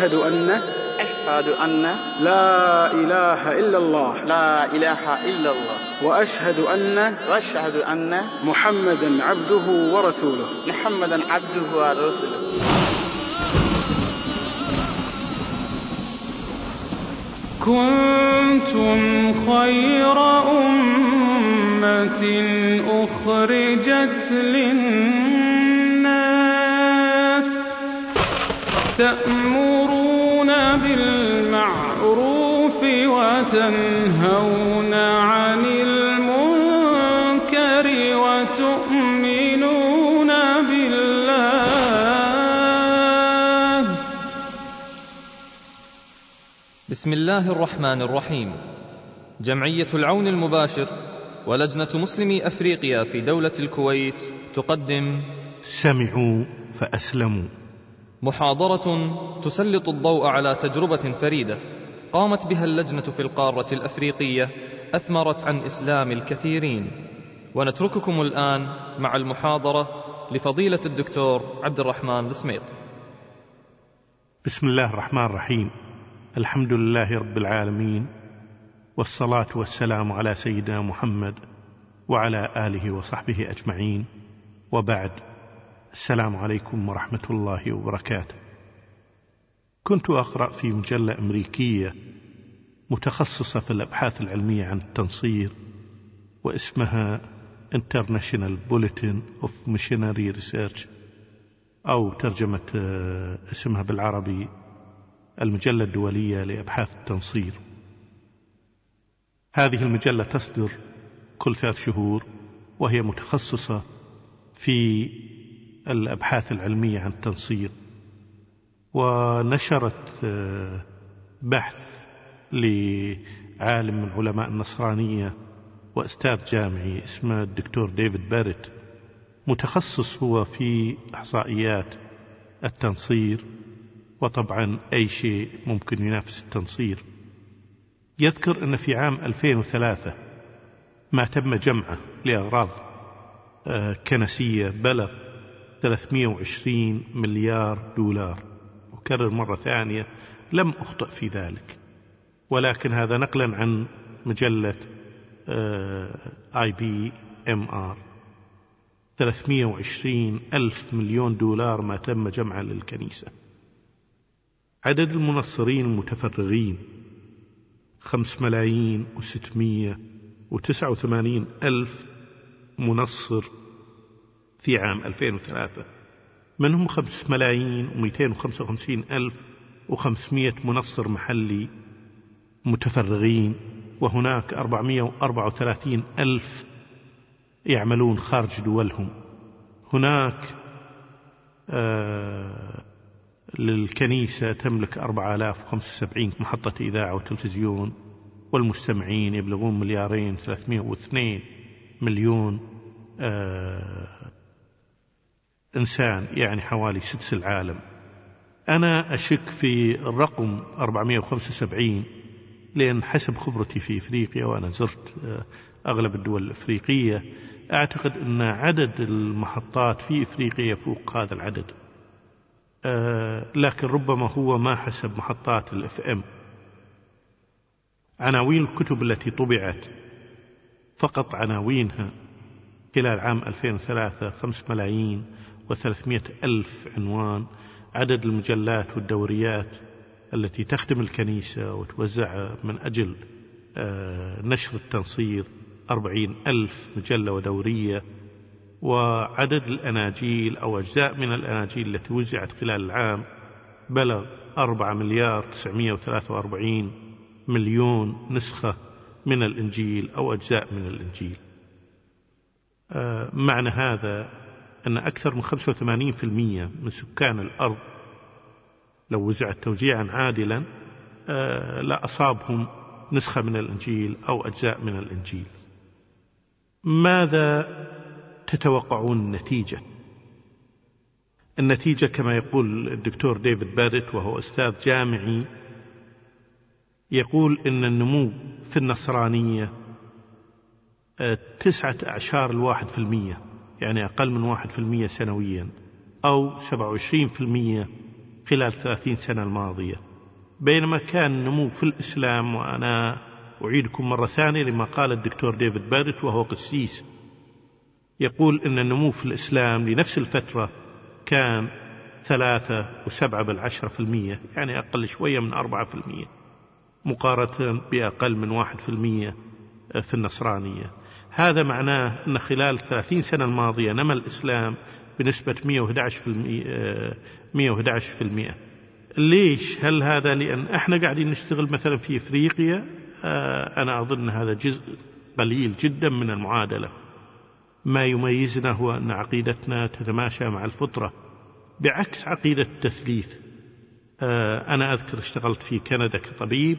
أشهد أن أشهد أن لا إله إلا الله. لا إله إلا الله. وأشهد أن وأشهد أن محمدا عبده ورسوله. محمدا عبده ورسوله. كنتم خير أمة أخرجت للناس تأمرون بالمعروف وتنهون عن المنكر وتؤمنون بالله. بسم الله الرحمن الرحيم. جمعية العون المباشر ولجنة مسلمي أفريقيا في دولة الكويت تقدم. سمعوا فأسلموا. محاضرة تسلط الضوء على تجربة فريدة قامت بها اللجنة في القارة الأفريقية أثمرت عن إسلام الكثيرين. ونترككم الآن مع المحاضرة لفضيلة الدكتور عبد الرحمن السميط. بسم الله الرحمن الرحيم. الحمد لله رب العالمين والصلاة والسلام على سيدنا محمد وعلى آله وصحبه أجمعين. وبعد السلام عليكم ورحمة الله وبركاته. كنت أقرأ في مجلة أمريكية متخصصة في الأبحاث العلمية عن التنصير واسمها International Bulletin of Missionary Research أو ترجمة آه، اسمها بالعربي المجلة الدولية لأبحاث التنصير. هذه المجلة تصدر كل ثلاث شهور وهي متخصصة في الأبحاث العلمية عن التنصير ونشرت آه، بحث لعالم من علماء النصرانية وأستاذ جامعي اسمه الدكتور ديفيد باريت. متخصص هو في إحصائيات التنصير وطبعا أي شيء ممكن ينافس التنصير. يذكر أن في عام 2003 ما تم جمعه لأغراض آه، كنسية بلغ 320 مليار دولار. أكرر مرة ثانية لم أخطئ في ذلك. ولكن هذا نقلا عن مجلة IBMR. 320 ألف مليون دولار ما تم جمعه للكنيسة. عدد المنصرين المتفرغين خمس ملايين وستمية وتسعة وثمانين ألف منصر في عام 2003 منهم خمس ملايين ومئتين وخمسة وخمسين ألف وخمسمية منصر محلي متفرغين وهناك أربعمية وأربعة وثلاثين ألف يعملون خارج دولهم. هناك آه للكنيسة تملك 4075 محطة إذاعة وتلفزيون والمستمعين يبلغون مليارين 302 مليون آه إنسان يعني حوالي سدس العالم. أنا أشك في الرقم 475 لأن حسب خبرتي في إفريقيا وأنا زرت آه أغلب الدول الأفريقية أعتقد أن عدد المحطات في إفريقيا يفوق هذا العدد. آه لكن ربما هو ما حسب محطات الاف ام عناوين الكتب التي طبعت فقط عناوينها خلال عام 2003 خمس ملايين وثلاثمائة ألف عنوان عدد المجلات والدوريات التي تخدم الكنيسة وتوزع من أجل آه نشر التنصير أربعين ألف مجلة ودورية وعدد الأناجيل أو أجزاء من الأناجيل التي وزعت خلال العام بلغ أربعة مليار تسعمية وثلاثة وأربعين مليون نسخة من الإنجيل أو أجزاء من الإنجيل. آه معنى هذا أن أكثر من 85% من سكان الأرض لو وزعت توزيعا عادلا آه لا أصابهم نسخة من الإنجيل أو أجزاء من الإنجيل. ماذا تتوقعون النتيجة النتيجة كما يقول الدكتور ديفيد باريت وهو أستاذ جامعي يقول إن النمو في النصرانية تسعة أعشار الواحد في المية. يعني أقل من واحد في المية سنويا أو سبعة وعشرين في المية خلال ثلاثين سنة الماضية. بينما كان النمو في الإسلام وأنا أعيدكم مرة ثانية لما قال الدكتور ديفيد بارت وهو قسيس يقول أن النمو في الإسلام لنفس الفترة كان ثلاثة وسبعة بالعشرة في المية يعني أقل شوية من أربعة في المية مقارنة بأقل من واحد في المية في النصرانية. هذا معناه أن خلال الثلاثين سنة الماضية نمى الإسلام بنسبة 111 في المئة 111 في المئة ليش؟ هل هذا لأن إحنا قاعدين نشتغل مثلا في إفريقيا؟ آه، أنا أظن هذا جزء قليل جدا من المعادلة. ما يميزنا هو أن عقيدتنا تتماشى مع الفطرة بعكس عقيدة التثليث. آه، أنا أذكر اشتغلت في كندا كطبيب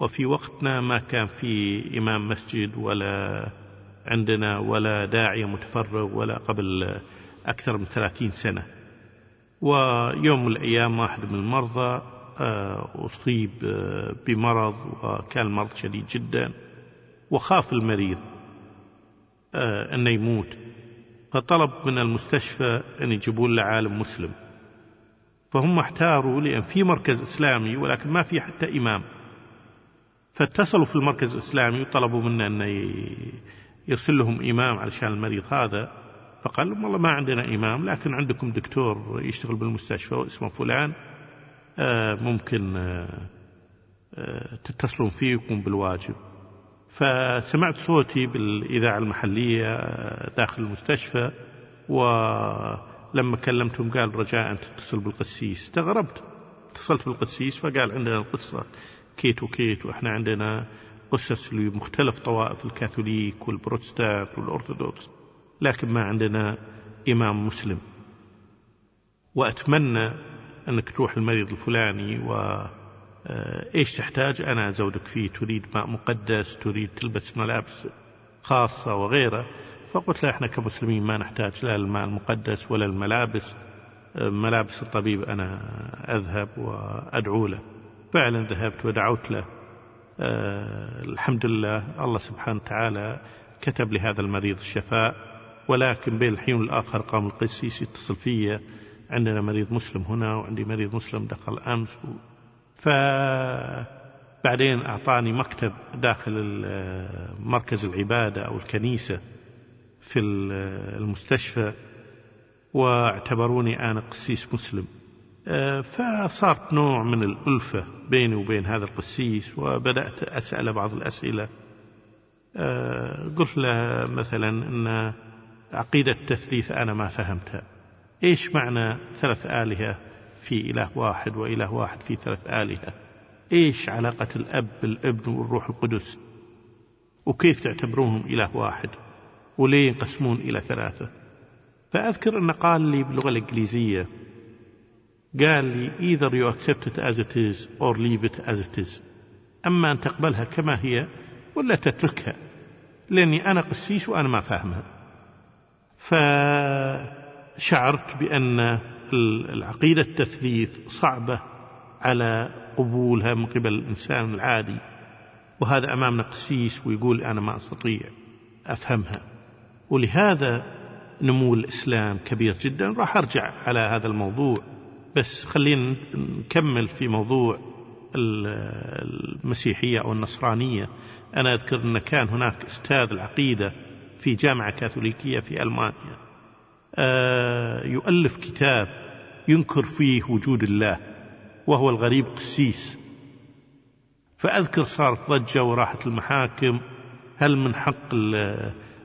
وفي وقتنا ما كان في إمام مسجد ولا عندنا ولا داعية متفرغ ولا قبل أكثر من ثلاثين سنة. ويوم من الأيام واحد من المرضى آه، أصيب آه، بمرض وكان المرض شديد جدا وخاف المريض آه، أنه يموت. فطلب من المستشفى أن يجيبون له عالم مسلم. فهم احتاروا لأن في مركز إسلامي ولكن ما في حتى إمام. فاتصلوا في المركز الإسلامي وطلبوا منه أن يرسل لهم إمام علشان المريض هذا. فقال لهم والله ما عندنا إمام لكن عندكم دكتور يشتغل بالمستشفى واسمه فلان آه، ممكن آه، آه، تتصلون فيه ويقوم بالواجب. فسمعت صوتي بالإذاعة المحلية داخل المستشفى ولما كلمتهم قال رجاء أن تتصل بالقسيس استغربت. اتصلت بالقسيس فقال عندنا القصة كيت وكيت وإحنا عندنا قصص لمختلف طوائف الكاثوليك والبروتستانت والأرثوذكس لكن ما عندنا إمام مسلم. وأتمنى أنك تروح المريض الفلاني و آه، إيش تحتاج؟ أنا أزودك فيه تريد ماء مقدس تريد تلبس ملابس خاصة وغيره فقلت له إحنا كمسلمين ما نحتاج لا الماء المقدس ولا الملابس. آه، ملابس الطبيب أنا أذهب وأدعو له. فعلا ذهبت ودعوت له. الحمد لله الله سبحانه وتعالى كتب لهذا المريض الشفاء ولكن بين الحين والآخر قام القسيس يتصل في عندنا مريض مسلم هنا وعندي مريض مسلم دخل أمس و... فبعدين أعطاني مكتب داخل مركز العبادة أو الكنيسة في المستشفى واعتبروني أنا قسيس مسلم. فصارت نوع من الألفة بيني وبين هذا القسيس وبدأت أسأل بعض الأسئلة. قلت له مثلا أن عقيدة التثليث أنا ما فهمتها. إيش معنى ثلاث آلهة في إله واحد وإله واحد في ثلاث آلهة؟ إيش علاقة الأب بالابن والروح القدس؟ وكيف تعتبرونهم إله واحد؟ وليه ينقسمون إلى ثلاثة؟ فأذكر أنه قال لي باللغة الإنجليزية قال لي either you accept it as it is or leave it as it is. أما أن تقبلها كما هي ولا تتركها لأني أنا قسيس وأنا ما فاهمها. فشعرت بأن العقيدة التثليث صعبة على قبولها من قبل الإنسان العادي وهذا أمامنا قسيس ويقول أنا ما أستطيع أفهمها. ولهذا نمو الإسلام كبير جدا. راح أرجع على هذا الموضوع. بس خلينا نكمل في موضوع المسيحية أو النصرانية. أنا أذكر أن كان هناك أستاذ العقيدة في جامعة كاثوليكية في ألمانيا. آه، يؤلف كتاب ينكر فيه وجود الله وهو الغريب قسيس. فأذكر صارت ضجة وراحت المحاكم. هل من حق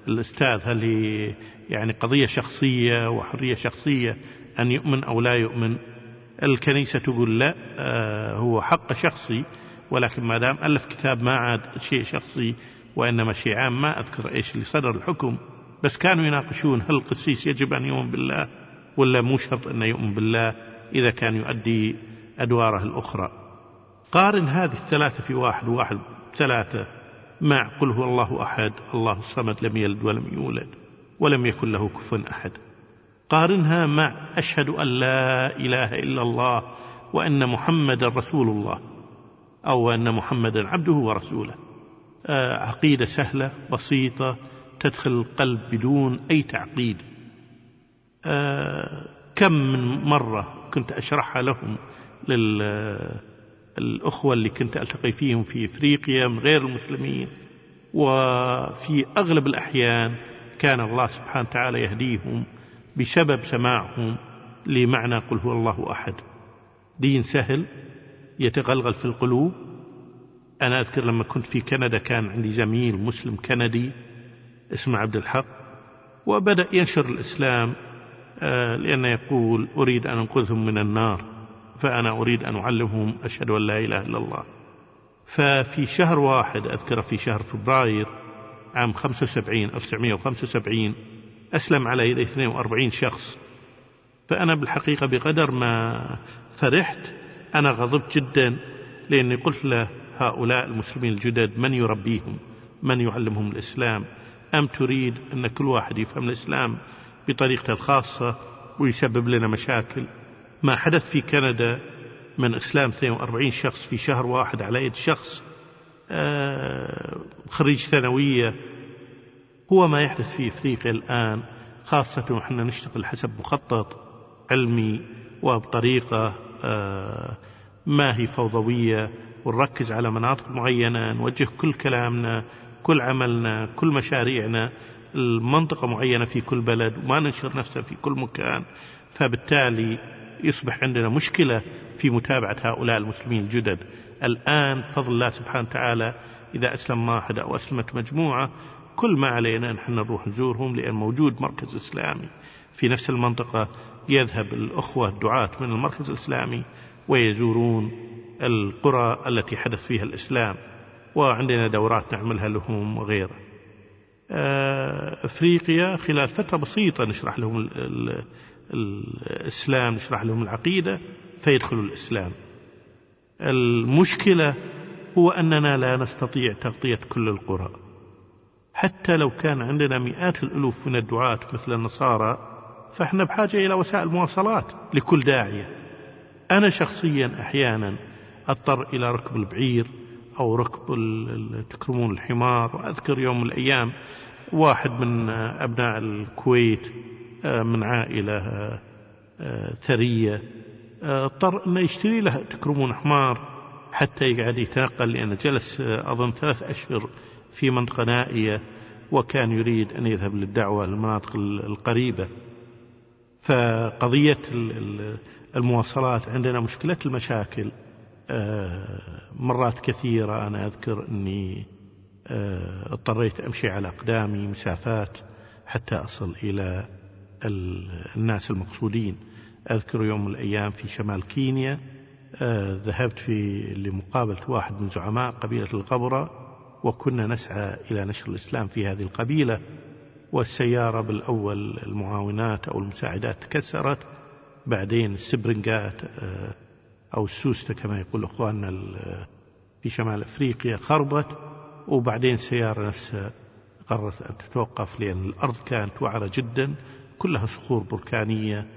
الأستاذ هل هي يعني قضية شخصية وحرية شخصية أن يؤمن أو لا يؤمن؟ الكنيسة تقول لا آه، هو حق شخصي ولكن ما دام ألف كتاب ما عاد شيء شخصي وإنما شيء عام ما أذكر إيش اللي صدر الحكم. بس كانوا يناقشون هل القسيس يجب أن يؤمن بالله ولا مو شرط أن يؤمن بالله إذا كان يؤدي أدواره الأخرى. قارن هذه الثلاثة في واحد واحد ثلاثة مع قل هو الله أحد الله الصمد لم يلد ولم يولد ولم يكن له كفوا أحد. قارنها مع أشهد أن لا إله إلا الله وأن محمد رسول الله أو أن محمدا عبده ورسوله. آه، عقيدة سهلة بسيطة تدخل القلب بدون أي تعقيد. آه، كم من مرة كنت أشرحها لهم للأخوة اللي كنت ألتقي فيهم في إفريقيا من غير المسلمين. وفي أغلب الأحيان كان الله سبحانه وتعالى يهديهم بسبب سماعهم لمعنى قل هو الله أحد. دين سهل يتغلغل في القلوب. أنا أذكر لما كنت في كندا كان عندي زميل مسلم كندي اسمه عبد الحق وبدأ ينشر الإسلام آه، لأنه يقول أريد أن أنقذهم من النار فأنا أريد أن أعلمهم أشهد أن لا إله إلا الله. ففي شهر واحد أذكر في شهر فبراير عام 75 1975 أسلم على يدي 42 شخص. فأنا بالحقيقة بقدر ما فرحت أنا غضبت جدا لأني قلت له هؤلاء المسلمين الجدد من يربيهم؟ من يعلمهم الإسلام؟ أم تريد أن كل واحد يفهم الإسلام بطريقته الخاصة ويسبب لنا مشاكل؟ ما حدث في كندا من إسلام 42 شخص في شهر واحد على يد شخص آه، خريج ثانوية هو ما يحدث في إفريقيا الآن خاصة ونحن نشتغل حسب مخطط علمي وبطريقة آه، ما هي فوضوية ونركز على مناطق معينة نوجه كل كلامنا كل عملنا كل مشاريعنا المنطقة معينة في كل بلد وما ننشر نفسه في كل مكان. فبالتالي يصبح عندنا مشكلة في متابعة هؤلاء المسلمين الجدد. الآن فضل الله سبحانه وتعالى إذا أسلم واحد أو أسلمت مجموعة كل ما علينا نحن نروح نزورهم لأن موجود مركز إسلامي. في نفس المنطقة يذهب الأخوة الدعاة من المركز الإسلامي ويزورون القرى التي حدث فيها الإسلام وعندنا دورات نعملها لهم وغيره آه، أفريقيا خلال فترة بسيطة نشرح لهم ال ال الإسلام نشرح لهم العقيدة فيدخلوا الإسلام. المشكلة هو أننا لا نستطيع تغطية كل القرى. حتى لو كان عندنا مئات الألوف من الدعاة مثل النصارى فإحنا بحاجة إلى وسائل مواصلات لكل داعية. أنا شخصيا أحيانا أضطر إلى ركب البعير أو ركب تكرمون الحمار. وأذكر يوم من الأيام واحد من أبناء الكويت آه، من عائلة آه، ثرية آه، اضطر أنه يشتري له تكرمون حمار حتى يقعد يتنقل لأنه جلس أظن ثلاث أشهر في منطقة نائية وكان يريد أن يذهب للدعوة للمناطق القريبة. فقضية المواصلات عندنا مشكلة المشاكل. مرات كثيرة أنا أذكر أني اضطريت أمشي على أقدامي مسافات حتى أصل إلى الناس المقصودين. أذكر يوم من الأيام في شمال كينيا آه، ذهبت في لمقابلة واحد من زعماء قبيلة القبرة. وكنا نسعى إلى نشر الإسلام في هذه القبيلة والسيارة بالأول المعاونات أو المساعدات تكسرت بعدين السبرنجات آه، أو السوستة كما يقول أخواننا في شمال أفريقيا خربت وبعدين السيارة نفسها قررت أن تتوقف لأن الأرض كانت وعرة جدا كلها صخور بركانية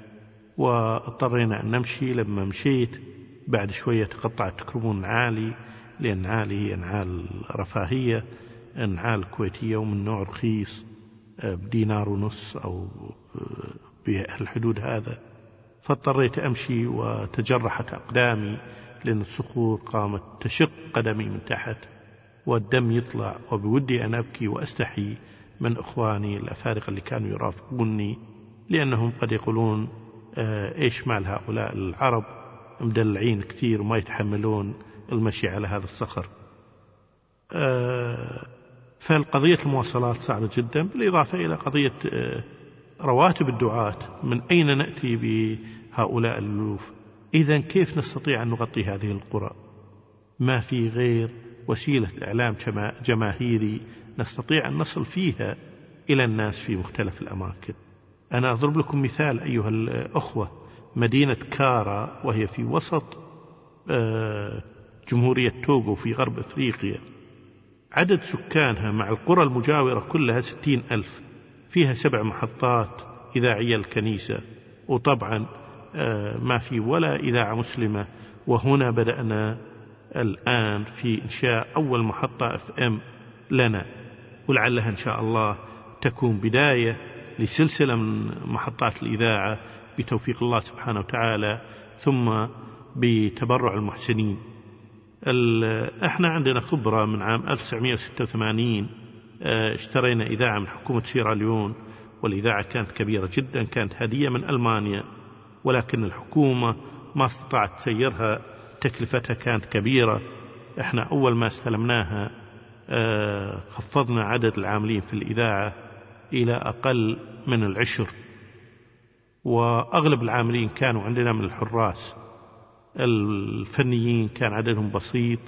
واضطرينا أن نمشي. لما مشيت بعد شوية تقطعت تكرمون عالي لأن عالي هي نعال رفاهية نعال كويتية ومن نوع رخيص آه، بدينار ونص أو آه، بهالحدود هذا. فاضطريت أمشي وتجرحت أقدامي لأن الصخور قامت تشق قدمي من تحت والدم يطلع وبودي أن أبكي وأستحي. من إخواني الأفارقة اللي كانوا يرافقوني لأنهم قد يقولون آه، إيش مال هؤلاء العرب؟ مدلعين كثير وما يتحملون. المشي على هذا الصخر. آه، فالقضية المواصلات صعبة جدا بالإضافة إلى قضية آه، رواتب الدعاة من أين نأتي بهؤلاء الألوف؟ إذا كيف نستطيع أن نغطي هذه القرى؟ ما في غير وسيلة إعلام جماهيري نستطيع أن نصل فيها إلى الناس في مختلف الأماكن. أنا أضرب لكم مثال أيها الأخوة مدينة كارا وهي في وسط آه، جمهورية توغو في غرب أفريقيا. عدد سكانها مع القرى المجاورة كلها ستين ألف. فيها سبع محطات إذاعية الكنيسة. وطبعا آه، ما في ولا إذاعة مسلمة. وهنا بدأنا الآن في إنشاء أول محطة إف إم لنا. ولعلها إن شاء الله تكون بداية لسلسلة من محطات الإذاعة بتوفيق الله سبحانه وتعالى ثم بتبرع المحسنين. ال- إحنا عندنا خبرة من عام 1986 آه، اشترينا إذاعة من حكومة سيراليون والإذاعة كانت كبيرة جدا كانت هدية من ألمانيا ولكن الحكومة ما استطاعت تسيرها تكلفتها كانت كبيرة. إحنا أول ما استلمناها آه، خفضنا عدد العاملين في الإذاعة إلى أقل من العشر وأغلب العاملين كانوا عندنا من الحراس. الفنيين كان عددهم بسيط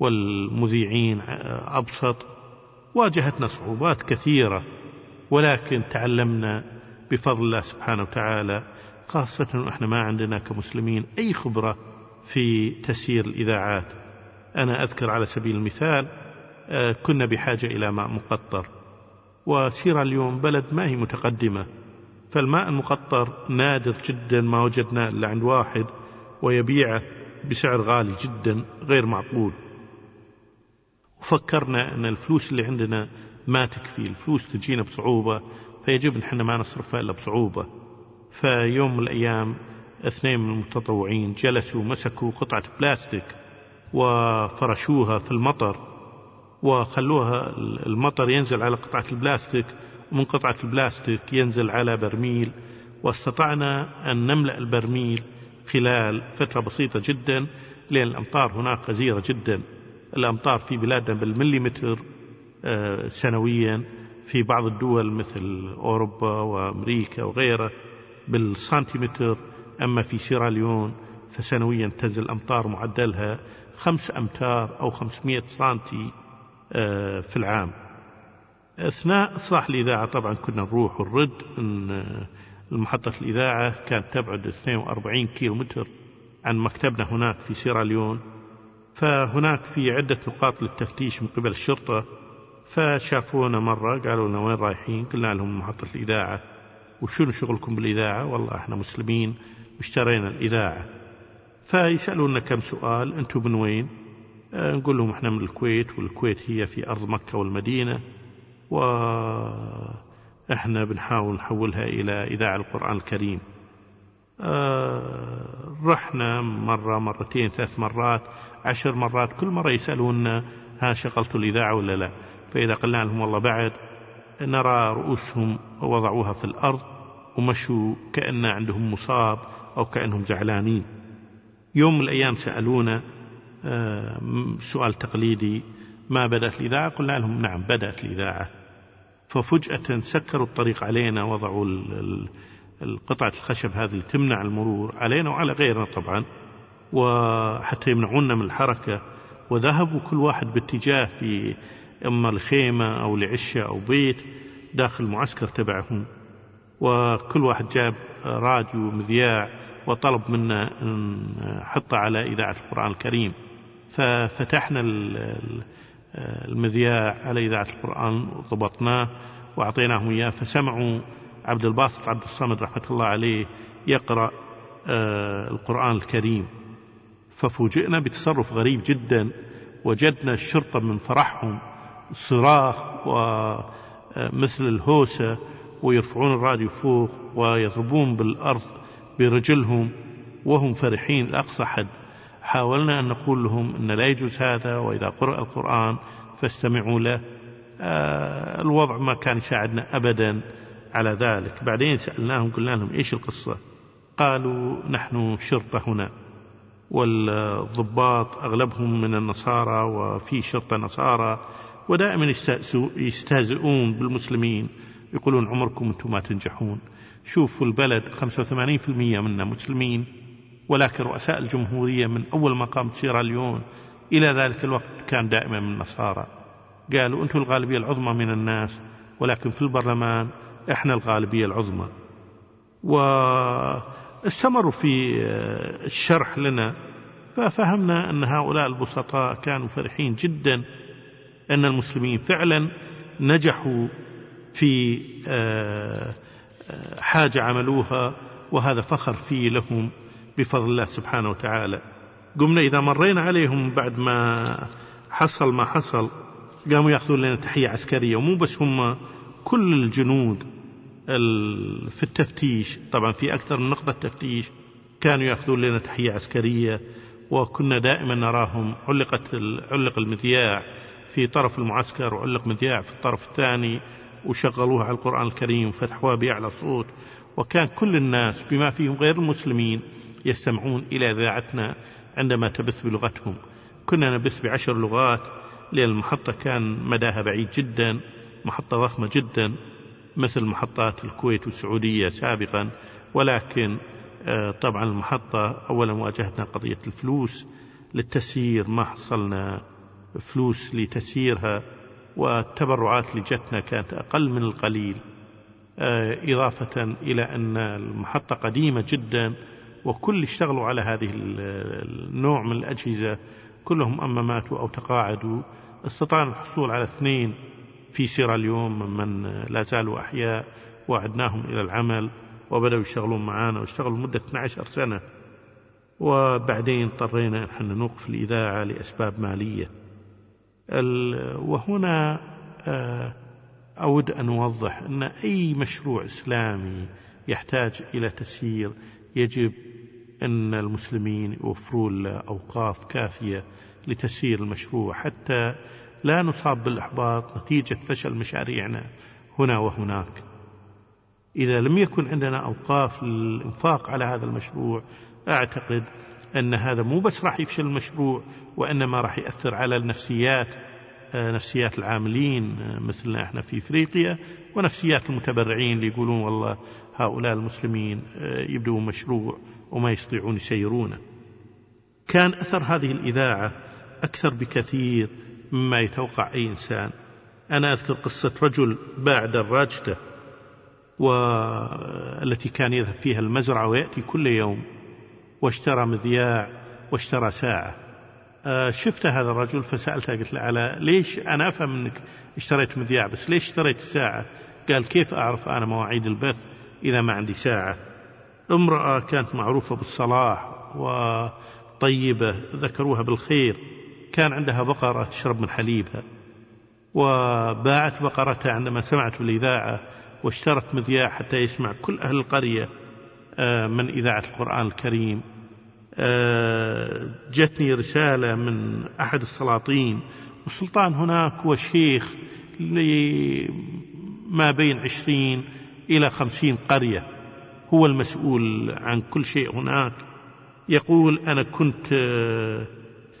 والمذيعين أبسط واجهتنا صعوبات كثيرة ولكن تعلمنا بفضل الله سبحانه وتعالى خاصة وإحنا ما عندنا كمسلمين أي خبرة في تسيير الإذاعات. أنا أذكر على سبيل المثال آه، كنا بحاجة إلى ماء مقطر وسيرا اليوم بلد ما هي متقدمة فالماء المقطر نادر جدا ما وجدناه إلا عند واحد ويبيعه بسعر غالي جدا غير معقول. وفكرنا أن الفلوس اللي عندنا ما تكفي. الفلوس تجينا بصعوبة فيجب أن إحنا ما نصرفها إلا بصعوبة. فيوم من الأيام اثنين من المتطوعين جلسوا مسكوا قطعة بلاستيك وفرشوها في المطر وخلوها المطر ينزل على قطعة البلاستيك ومن قطعة البلاستيك ينزل على برميل. واستطعنا أن نملأ البرميل خلال فترة بسيطة جدا لأن الأمطار هناك غزيرة جدا. الأمطار في بلادنا بالمليمتر آه، سنويا. في بعض الدول مثل أوروبا وأمريكا وغيرها بالسنتيمتر. أما في سيراليون فسنويا تنزل أمطار معدلها خمس أمتار أو خمسمائة سنتي آه، في العام. أثناء إصلاح الإذاعة طبعا كنا نروح ونرد آه، المحطة الإذاعة كانت تبعد 42 كيلو متر عن مكتبنا هناك في سيراليون فهناك في عدة نقاط للتفتيش من قبل الشرطة. فشافونا مرة قالوا لنا وين رايحين؟ قلنا لهم محطة الإذاعة. وشنو شغلكم بالإذاعة؟ والله إحنا مسلمين واشترينا الإذاعة. فيسألونا كم سؤال أنتم من وين؟ آه، نقول لهم إحنا من الكويت والكويت هي في أرض مكة والمدينة. وإحنا بنحاول نحولها إلى إذاعة القرآن الكريم. آه، رحنا مرة مرتين ثلاث مرات عشر مرات كل مرة يسألونا ها شغلتوا الإذاعة ولا لا. فإذا قلنا لهم والله بعد نرى رؤوسهم وضعوها في الأرض ومشوا كأن عندهم مصاب أو كأنهم زعلانين يوم من الأيام سألونا آه، سؤال تقليدي ما بدأت الإذاعة؟ قلنا لهم نعم بدأت الإذاعة. ففجأة سكروا الطريق علينا وضعوا القطعة الخشب هذه اللي تمنع المرور علينا وعلى غيرنا طبعا وحتى يمنعونا من الحركة وذهبوا كل واحد باتجاه في إما الخيمة أو لعشة أو بيت داخل المعسكر تبعهم وكل واحد جاب راديو مذياع وطلب منا نحطه على إذاعة القرآن الكريم. ففتحنا المذياع على إذاعة القرآن وضبطناه وأعطيناهم إياه فسمعوا عبد الباسط عبد الصمد رحمة الله عليه يقرأ آه، القرآن الكريم. ففوجئنا بتصرف غريب جدا وجدنا الشرطة من فرحهم صراخ ومثل الهوسة ويرفعون الراديو فوق ويضربون بالأرض برجلهم وهم فرحين لأقصى حد. حاولنا أن نقول لهم أن لا يجوز هذا وإذا قرأ القرآن فاستمعوا له. آه، الوضع ما كان يساعدنا أبدا على ذلك. بعدين سألناهم قلنا لهم إيش القصة؟ قالوا نحن شرطة هنا والضباط أغلبهم من النصارى وفي شرطة نصارى ودائما يستهزئون بالمسلمين. يقولون عمركم أنتم ما تنجحون. شوفوا البلد 85% منا مسلمين. ولكن رؤساء الجمهورية من أول ما قامت سيراليون إلى ذلك الوقت كان دائما من النصارى. قالوا أنتم الغالبية العظمى من الناس ولكن في البرلمان إحنا الغالبية العظمى. واستمروا في آه، الشرح لنا ففهمنا أن هؤلاء البسطاء كانوا فرحين جدا أن المسلمين فعلا نجحوا في آه، آه، حاجة عملوها وهذا فخر فيه لهم. بفضل الله سبحانه وتعالى. قمنا إذا مرينا عليهم بعد ما حصل ما حصل قاموا يأخذون لنا تحية عسكرية ومو بس هم كل الجنود ال- في التفتيش طبعا في أكثر من نقطة تفتيش كانوا يأخذون لنا تحية عسكرية وكنا دائما نراهم. علقت علق المذياع في طرف المعسكر وعلق مذياع في الطرف الثاني وشغلوها على القرآن الكريم وفتحوها بأعلى صوت. وكان كل الناس بما فيهم غير المسلمين يستمعون إلى إذاعتنا عندما تبث بلغتهم. كنا نبث بعشر لغات لأن المحطة كان مداها بعيد جدا محطة ضخمة جدا مثل محطات الكويت والسعودية سابقا. ولكن آه، طبعا المحطة أولا واجهتنا قضية الفلوس للتسيير. ما حصلنا فلوس لتسييرها والتبرعات اللي جتنا كانت أقل من القليل. آه، إضافة إلى أن المحطة قديمة جدا وكل اشتغلوا على هذه النوع من الأجهزة كلهم أما ماتوا أو تقاعدوا. استطعنا الحصول على اثنين في سيراليون ممن لا زالوا أحياء وعدناهم إلى العمل وبدأوا يشتغلون معنا واشتغلوا مدة 12 سنة. وبعدين اضطرينا أن نوقف الإذاعة لأسباب مالية. وهنا آه، أود أن أوضح أن أي مشروع إسلامي يحتاج إلى تسيير يجب أن المسلمين يوفرون له أوقاف كافية لتسيير المشروع حتى لا نصاب بالإحباط نتيجة فشل مشاريعنا هنا وهناك. إذا لم يكن عندنا أوقاف للإنفاق على هذا المشروع أعتقد أن هذا مو بس راح يفشل المشروع وإنما راح يأثر على النفسيات نفسيات العاملين مثلنا إحنا في إفريقيا ونفسيات المتبرعين اللي يقولون والله هؤلاء المسلمين آه، يبدون مشروع. وما يستطيعون يسيرونه. كان أثر هذه الإذاعة أكثر بكثير مما يتوقع أي إنسان. أنا أذكر قصة رجل باع دراجته والتي كان يذهب فيها المزرعة ويأتي كل يوم واشترى مذياع واشترى ساعة آه، شفت هذا الرجل فسألته قلت له على ليش أنا أفهم أنك اشتريت مذياع بس ليش اشتريت الساعة قال كيف أعرف أنا مواعيد البث إذا ما عندي ساعة امرأة كانت معروفة بالصلاح وطيبة ذكروها بالخير. كان عندها بقرة تشرب من حليبها وباعت بقرتها عندما سمعت بالإذاعة واشترت مذياع حتى يسمع كل أهل القرية آه، من إذاعة القرآن الكريم. آه، جتني رسالة من أحد السلاطين والسلطان هناك هو شيخ لما بين عشرين إلى خمسين قرية. هو المسؤول عن كل شيء هناك. يقول أنا كنت آه،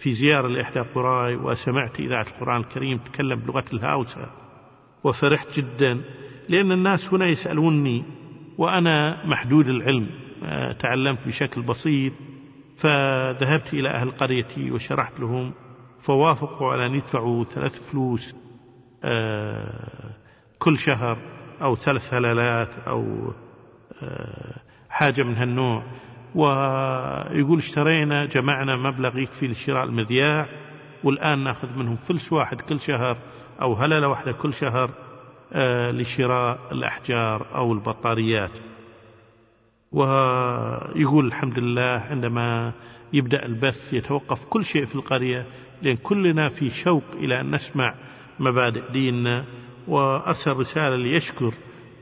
في زيارة لإحدى قراي وسمعت إذاعة القرآن الكريم تكلم بلغة الهاوسة وفرحت جدا لأن الناس هنا يسألوني وأنا محدود العلم آه، تعلمت بشكل بسيط فذهبت إلى أهل قريتي وشرحت لهم فوافقوا على أن يدفعوا ثلاث فلوس آه، كل شهر أو ثلاث هلالات أو حاجة من هالنوع. ويقول اشترينا جمعنا مبلغ يكفي لشراء المذياع والآن ناخذ منهم فلس واحد كل شهر أو هللة واحدة كل شهر آه، لشراء الأحجار أو البطاريات. ويقول الحمد لله عندما يبدأ البث يتوقف كل شيء في القرية لأن كلنا في شوق إلى أن نسمع مبادئ ديننا. وأرسل رسالة ليشكر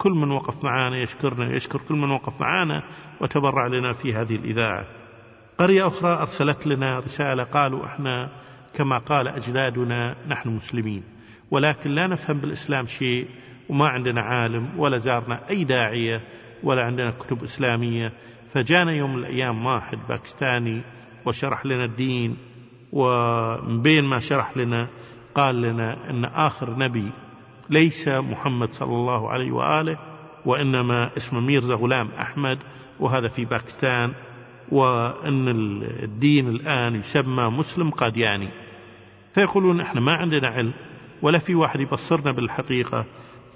كل من وقف معنا يشكرنا يشكر كل من وقف معنا وتبرع لنا في هذه الإذاعة. قرية أخرى أرسلت لنا رسالة قالوا إحنا كما قال أجدادنا نحن مسلمين. ولكن لا نفهم بالإسلام شيء وما عندنا عالم ولا زارنا أي داعية ولا عندنا كتب إسلامية. فجانا يوم من الأيام واحد باكستاني وشرح لنا الدين ومن بين ما شرح لنا قال لنا أن آخر نبي ليس محمد صلى الله عليه وآله وإنما اسمه ميرزا غلام أحمد وهذا في باكستان وأن الدين الآن يسمى مسلم قادياني. فيقولون إحنا ما عندنا علم ولا في واحد يبصرنا بالحقيقة.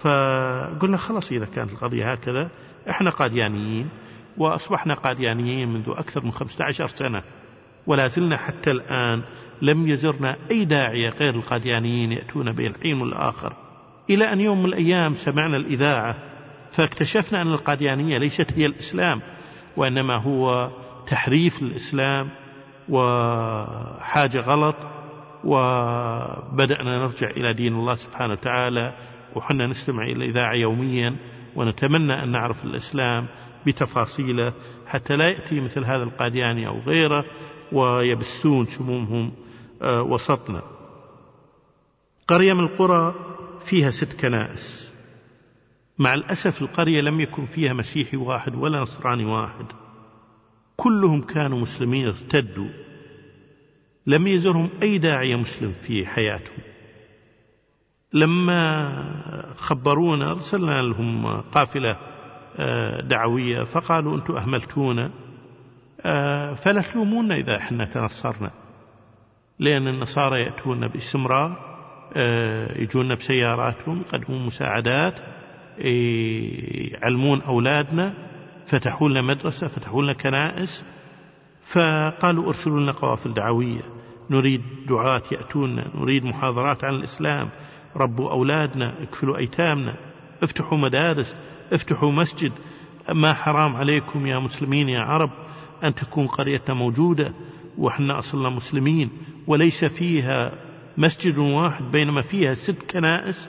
فقلنا خلاص إذا كانت القضية هكذا إحنا قاديانيين وأصبحنا قاديانيين منذ أكثر من 15 سنة ولا زلنا حتى الآن لم يزرنا أي داعية غير القاديانيين يأتون بين الحين والآخر إلى أن يوم من الأيام سمعنا الإذاعة فاكتشفنا أن القاديانية ليست هي الإسلام وإنما هو تحريف الإسلام وحاجة غلط وبدأنا نرجع إلى دين الله سبحانه وتعالى وحنا نستمع إلى الإذاعة يوميا ونتمنى أن نعرف الإسلام بتفاصيله حتى لا يأتي مثل هذا القادياني أو غيره ويبثون سمومهم آه، وسطنا. قرية من القرى فيها ست كنائس. مع الأسف القرية لم يكن فيها مسيحي واحد ولا نصراني واحد. كلهم كانوا مسلمين ارتدوا. لم يزرهم أي داعية مسلم في حياتهم. لما خبرونا أرسلنا لهم قافلة آه، دعوية فقالوا أنتم أهملتونا. آه، فلا تلومونا إذا إحنا تنصرنا. لأن النصارى يأتون باستمرار. يجونا بسياراتهم يقدمون مساعدات يعلمون أولادنا فتحوا لنا مدرسة فتحوا لنا كنائس فقالوا أرسلوا لنا قوافل دعوية. نريد دعاة يأتون نريد محاضرات عن الإسلام. ربوا أولادنا اكفلوا أيتامنا افتحوا مدارس افتحوا مسجد. ما حرام عليكم يا مسلمين يا عرب أن تكون قريتنا موجودة وإحنا أصلنا مسلمين وليس فيها مسجد واحد بينما فيها ست كنائس.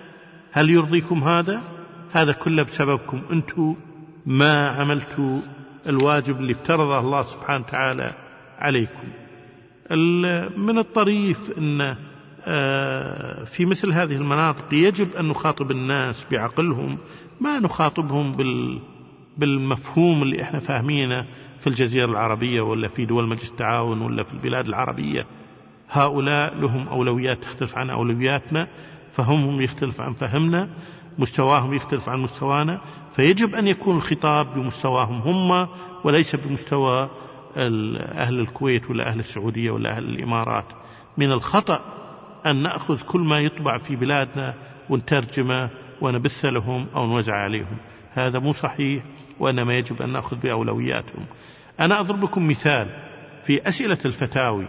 هل يرضيكم هذا؟ هذا كله بسببكم. أنتم ما عملتوا الواجب اللي افترضه الله سبحانه وتعالى عليكم. من الطريف أن آه، في مثل هذه المناطق يجب أن نخاطب الناس بعقلهم ما نخاطبهم بال بالمفهوم اللي إحنا فاهمينه في الجزيرة العربية ولا في دول مجلس التعاون ولا في البلاد العربية. هؤلاء لهم أولويات تختلف عن أولوياتنا فهمهم يختلف عن فهمنا مستواهم يختلف عن مستوانا فيجب أن يكون الخطاب بمستواهم هم وليس بمستوى أهل الكويت ولا أهل السعودية ولا أهل الإمارات. من الخطأ أن نأخذ كل ما يطبع في بلادنا ونترجمه ونبث لهم أو نوزع عليهم. هذا مو صحيح وإنما يجب أن نأخذ بأولوياتهم. أنا أضرب لكم مثال في أسئلة الفتاوي.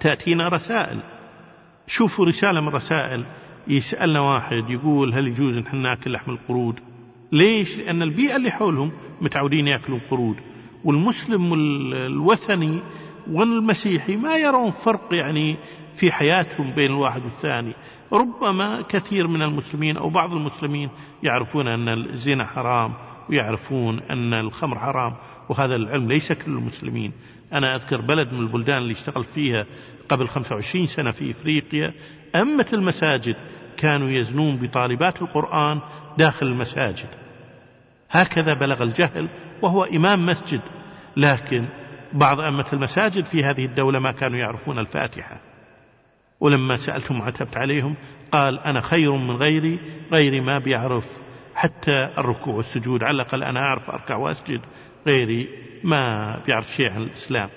تأتينا رسائل. شوفوا رسالة من رسائل. يسألنا واحد يقول هل يجوز نحن نأكل لحم القرود؟ ليش؟ لأن البيئة اللي حولهم متعودين يأكلون قرود. والمسلم الوثني والمسيحي ما يرون فرق يعني في حياتهم بين الواحد والثاني. ربما كثير من المسلمين أو بعض المسلمين يعرفون أن الزنا حرام ويعرفون أن الخمر حرام وهذا العلم ليس كل المسلمين. أنا أذكر بلد من البلدان اللي اشتغلت فيها قبل 25 سنة في إفريقيا أمة المساجد كانوا يزنون بطالبات القرآن داخل المساجد. هكذا بلغ الجهل وهو إمام مسجد لكن بعض أمة المساجد في هذه الدولة ما كانوا يعرفون الفاتحة. ولما سألتهم عتبت عليهم قال أنا خير من غيري غيري ما بيعرف حتى الركوع والسجود على الأقل أنا أعرف أركع وأسجد غيري ما بيعرف شيء عن الإسلام.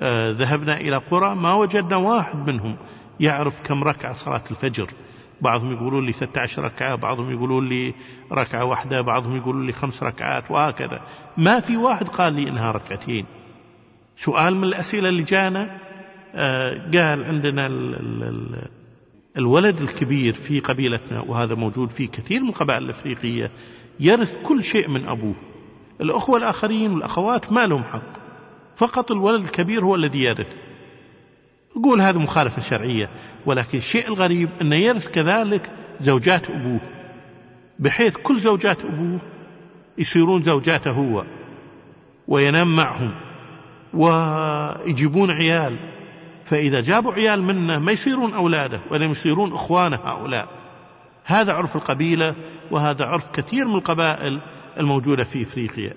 آه ذهبنا إلى قرى ما وجدنا واحد منهم يعرف كم ركعة صلاة الفجر. بعضهم يقولون لي 13 ركعة بعضهم يقولون لي ركعة واحدة بعضهم يقولون لي خمس ركعات وهكذا. ما في واحد قال لي إنها ركعتين. سؤال من الأسئلة اللي جانا آه قال عندنا ال ال ال الولد الكبير في قبيلتنا وهذا موجود في كثير من القبائل الأفريقية يرث كل شيء من أبوه. الأخوة الآخرين والأخوات ما لهم حق. فقط الولد الكبير هو الذي يرث. يقول هذا مخالفة شرعية ولكن الشيء الغريب أنه يرث كذلك زوجات أبوه. بحيث كل زوجات أبوه يصيرون زوجاته هو وينام معهم ويجيبون عيال. فإذا جابوا عيال منه ما يصيرون أولاده ولم يصيرون إخوانه هؤلاء. هذا عرف القبيلة وهذا عرف كثير من القبائل. الموجودة في إفريقيا.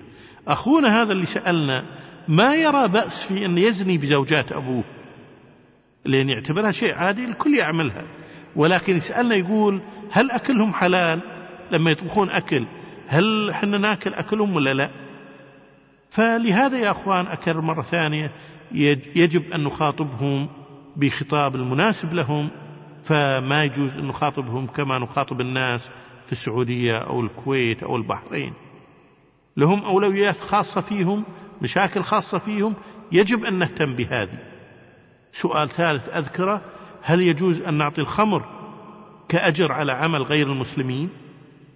أخونا هذا اللي سألنا ما يرى بأس في أن يزني بزوجات أبوه؟ لأن يعتبرها شيء عادي الكل يعملها. ولكن يسألنا يقول هل أكلهم حلال؟ لما يطبخون أكل هل حنا ناكل أكلهم ولا لا؟ فلهذا يا أخوان أكرر مرة ثانية يجب أن نخاطبهم بخطاب المناسب لهم. فما يجوز أن نخاطبهم كما نخاطب الناس في السعودية أو الكويت أو البحرين. لهم أولويات خاصة فيهم مشاكل خاصة فيهم. يجب أن نهتم بهذه. سؤال ثالث أذكره هل يجوز أن نعطي الخمر كأجر على عمل غير المسلمين؟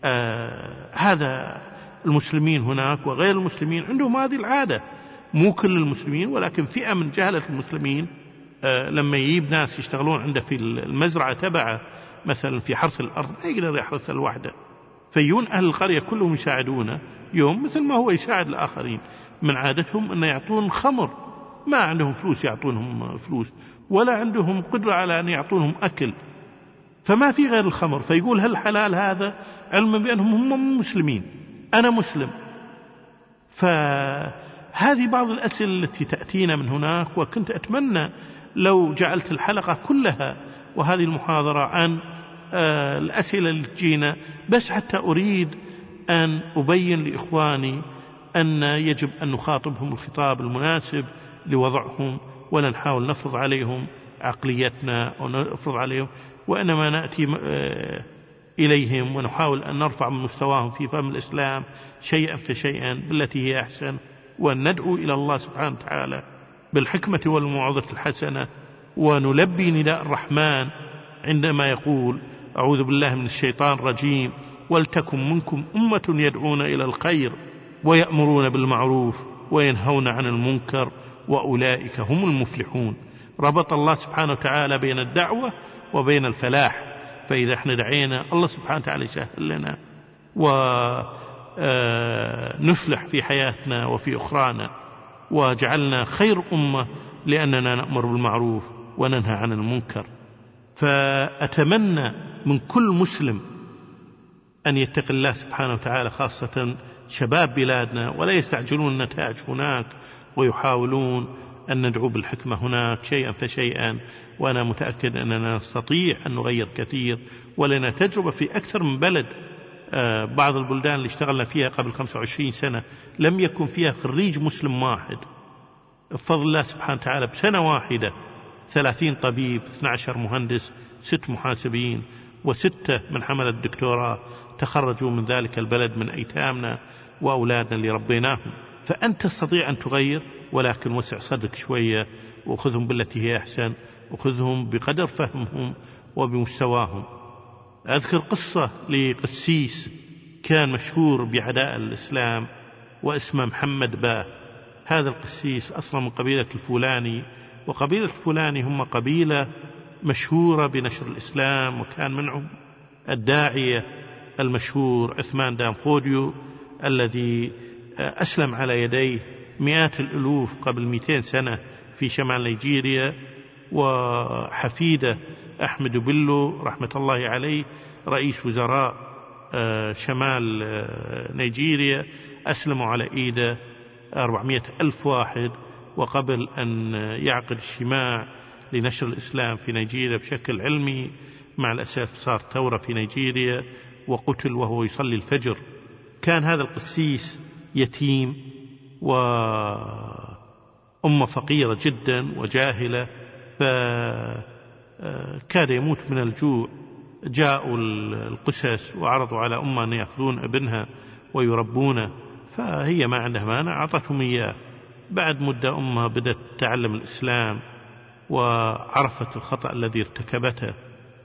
آه هذا المسلمين هناك وغير المسلمين عندهم هذه العادة. مو كل المسلمين ولكن فئة من جهلة المسلمين آه لما يجيب ناس يشتغلون عنده في المزرعة تبعه مثلا في حرث الأرض ما يقدر يحرث لوحده فيون أهل القرية كلهم يساعدونه. يوم مثل ما هو يساعد الآخرين. من عادتهم أن يعطون خمر. ما عندهم فلوس يعطونهم فلوس ولا عندهم قدرة على أن يعطونهم أكل. فما في غير الخمر. فيقول هل حلال هذا؟ علما بأنهم هم مسلمين. أنا مسلم. فهذه بعض الأسئلة التي تأتينا من هناك وكنت أتمنى لو جعلت الحلقة كلها وهذه المحاضرة عن آه، الأسئلة اللي تجينا بس حتى أريد أن أبين لإخواني أن يجب أن نخاطبهم الخطاب المناسب لوضعهم ولا نحاول نفرض عليهم عقليتنا ونفرض عليهم وإنما نأتي آه، إليهم ونحاول أن نرفع من مستواهم في فهم الإسلام شيئا فشيئا بالتي هي أحسن وأن ندعو إلى الله سبحانه وتعالى بالحكمة والموعظة الحسنة ونلبي نداء الرحمن عندما يقول أعوذ بالله من الشيطان الرجيم ولتكن منكم أمة يدعون إلى الخير ويأمرون بالمعروف وينهون عن المنكر وأولئك هم المفلحون. ربط الله سبحانه وتعالى بين الدعوة وبين الفلاح. فإذا إحنا دعينا الله سبحانه وتعالى يسهل لنا ونفلح في حياتنا وفي أخرانا وجعلنا خير أمة لأننا نأمر بالمعروف وننهى عن المنكر. فأتمنى من كل مسلم أن يتقي الله سبحانه وتعالى خاصة شباب بلادنا ولا يستعجلون النتائج هناك ويحاولون أن ندعو بالحكمة هناك شيئا فشيئا. وأنا متأكد أننا نستطيع أن نغير كثير ولنا تجربة في أكثر من بلد آه، بعض البلدان اللي اشتغلنا فيها قبل 25 سنة لم يكن فيها خريج مسلم واحد. بفضل الله سبحانه وتعالى بسنة واحدة 30 طبيب 12 مهندس ست محاسبين وستة من حملة الدكتوراه. تخرجوا من ذلك البلد من أيتامنا وأولادنا اللي ربيناهم. فأنت تستطيع أن تغير ولكن وسع صدرك شوية وخذهم بالتي هي أحسن وخذهم بقدر فهمهم وبمستواهم. أذكر قصة لقسيس كان مشهور بعداء الإسلام واسمه محمد با. هذا القسيس أصلا من قبيلة الفولاني وقبيلة الفولاني هم قبيلة مشهورة بنشر الإسلام وكان منهم الداعية المشهور عثمان دانفوديو الذي أسلم على يديه مئات الألوف قبل 200 سنة في شمال نيجيريا وحفيده أحمد بلو رحمة الله عليه رئيس وزراء آه، شمال آه، نيجيريا أسلموا على إيده أربعمائة ألف واحد وقبل أن يعقد اجتماع لنشر الإسلام في نيجيريا بشكل علمي مع الأسف صار ثورة في نيجيريا. وقتل وهو يصلي الفجر. كان هذا القسيس يتيم وأمة فقيرة جدا وجاهلة فكاد يموت من الجوع. جاءوا القسس وعرضوا على أمة أن يأخذون ابنها ويربونه فهي ما عندها مانع أعطتهم إياه. بعد مدة أمها بدأت تتعلم الإسلام وعرفت الخطأ الذي ارتكبته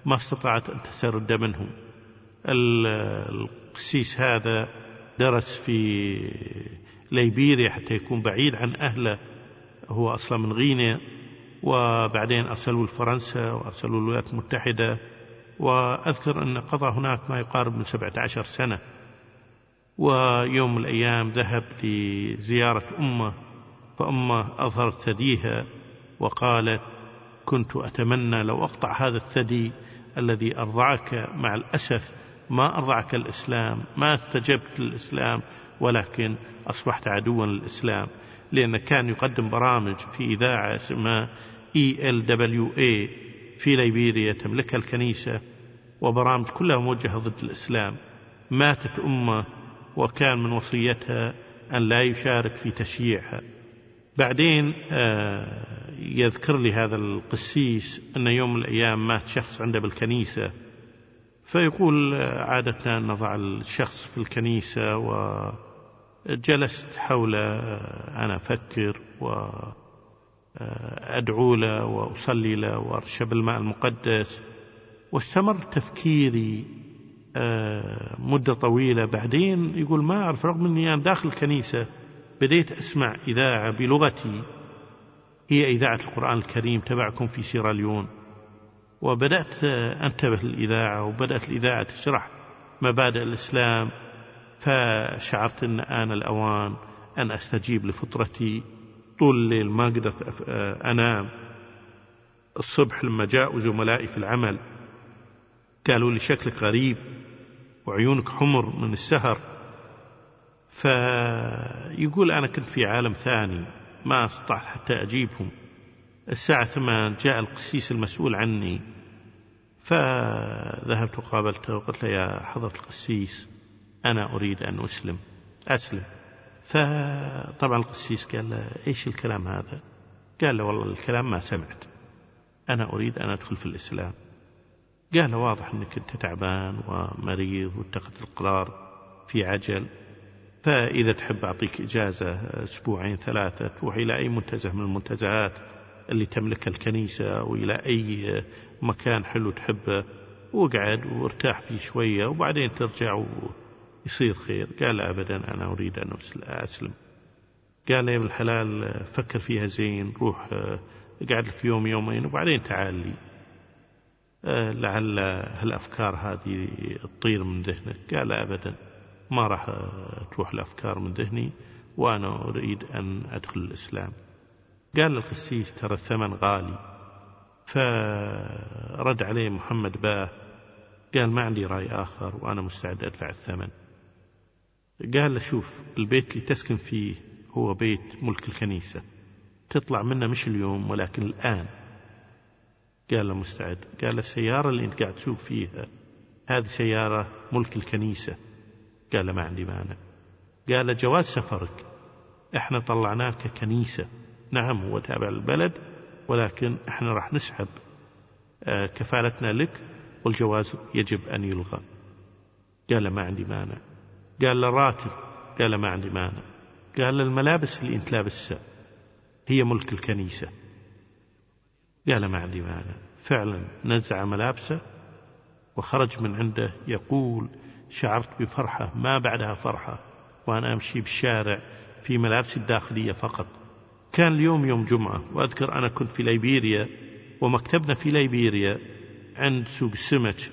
ما استطاعت أن تسترد منه. القسيس هذا درس في ليبيريا حتى يكون بعيد عن أهله. هو أصلا من غينيا وبعدين أرسلوا لفرنسا وأرسلوا الولايات المتحدة. وأذكر أن قضى هناك ما يقارب من سبعة عشر سنة. ويوم من الأيام ذهب لزيارة أمه فأمه أظهرت ثديها وقالت كنت أتمنى لو أقطع هذا الثدي الذي أرضعك مع الأسف ما أرضعك الإسلام ما استجبت للإسلام ولكن أصبحت عدوا للإسلام. لأنه كان يقدم برامج في إذاعة اسمها ELWA في ليبيريا تملكها الكنيسة وبرامج كلها موجهة ضد الإسلام. ماتت أمة وكان من وصيتها أن لا يشارك في تشييعها. بعدين آه، يذكر لي هذا القسيس أن يوم من الأيام مات شخص عنده بالكنيسة. فيقول آه، عادة نضع الشخص في الكنيسة وجلست حول آه، أنا أفكر وأدعو له وأصلي له وأرشب الماء المقدس. واستمر تفكيري مدة طويلة. بعدين يقول ما أعرف رغم أني أنا داخل الكنيسة بديت أسمع إذاعة بلغتي هي إذاعة القرآن الكريم تبعكم في سيراليون وبدأت أنتبه للإذاعة وبدأت الإذاعة تشرح مبادئ الإسلام فشعرت أن آن الأوان أن أستجيب لفطرتي طول الليل ما قدرت أف- أنام. الصبح لما جاءوا زملائي في العمل قالوا لي شكلك غريب وعيونك حمر من السهر. فيقول أنا كنت في عالم ثاني ما أستطعت حتى أجيبهم. الساعة ثمان جاء القسيس المسؤول عني فذهبت وقابلته وقلت له يا حضرة القسيس أنا أريد أن أسلم. أسلم. فطبعا القسيس قال له إيش الكلام هذا؟ قال له والله الكلام ما سمعت. أنا أريد أن أدخل في الإسلام. قال له واضح أنك أنت تعبان ومريض واتخذت القرار في عجل فإذا تحب أعطيك إجازة أسبوعين ثلاثة تروح إلى أي منتزه من المنتزهات. اللي تملكها الكنيسة أو إلى أي مكان حلو تحبه واقعد وارتاح فيه شوية وبعدين ترجع ويصير خير. قال أبدا أنا أريد أن أسلم. قال يا ابن الحلال فكر فيها زين روح اقعد لك يوم يومين وبعدين تعال لي. لعل هالأفكار هذه تطير من ذهنك. قال أبدا ما راح تروح الأفكار من ذهني وأنا أريد أن أدخل الإسلام. قال للقسيس ترى الثمن غالي فرد عليه محمد باه قال ما عندي رأي آخر وأنا مستعد أدفع الثمن. قال له شوف البيت اللي تسكن فيه هو بيت ملك الكنيسة تطلع منه مش اليوم ولكن الآن. قال له مستعد. قال له السيارة اللي أنت قاعد تسوق فيها هذه سيارة ملك الكنيسة. قال له ما عندي مانع. قال له جواز سفرك إحنا طلعناه ككنيسة نعم هو تابع للبلد ولكن إحنا راح نسحب كفالتنا لك والجواز يجب أن يلغى. قال ما عندي مانع. قال له راتب. قال ما عندي مانع. قال له الملابس اللي أنت لابسها هي ملك الكنيسة. قال ما عندي مانع. فعلا نزع ملابسه وخرج من عنده يقول شعرت بفرحة ما بعدها فرحة وأنا أمشي بالشارع في ملابسي الداخلية فقط. كان اليوم يوم جمعة وأذكر أنا كنت في ليبيريا ومكتبنا في ليبيريا عند سوق السمك.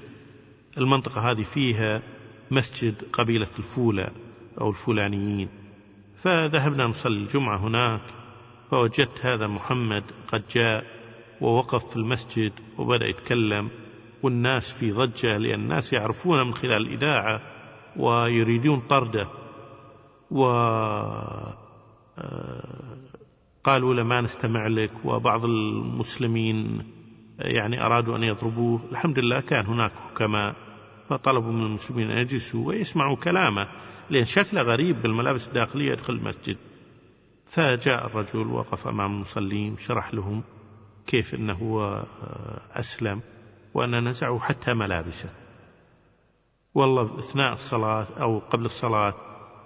المنطقة هذه فيها مسجد قبيلة الفولة أو الفولانيين فذهبنا نصلي الجمعة هناك فوجدت هذا محمد قد جاء ووقف في المسجد وبدأ يتكلم والناس في ضجة لأن الناس يعرفون من خلال الإذاعة ويريدون طرده. و قالوا له ما نستمع لك وبعض المسلمين يعني أرادوا أن يضربوه الحمد لله كان هناك حكماء فطلبوا من المسلمين أن يجلسوا ويسمعوا كلامه لأن شكله غريب بالملابس الداخلية يدخل المسجد. فجاء الرجل وقف أمام المصلين شرح لهم كيف أنه هو أسلم وأن نزعوا حتى ملابسه. والله أثناء الصلاة أو قبل الصلاة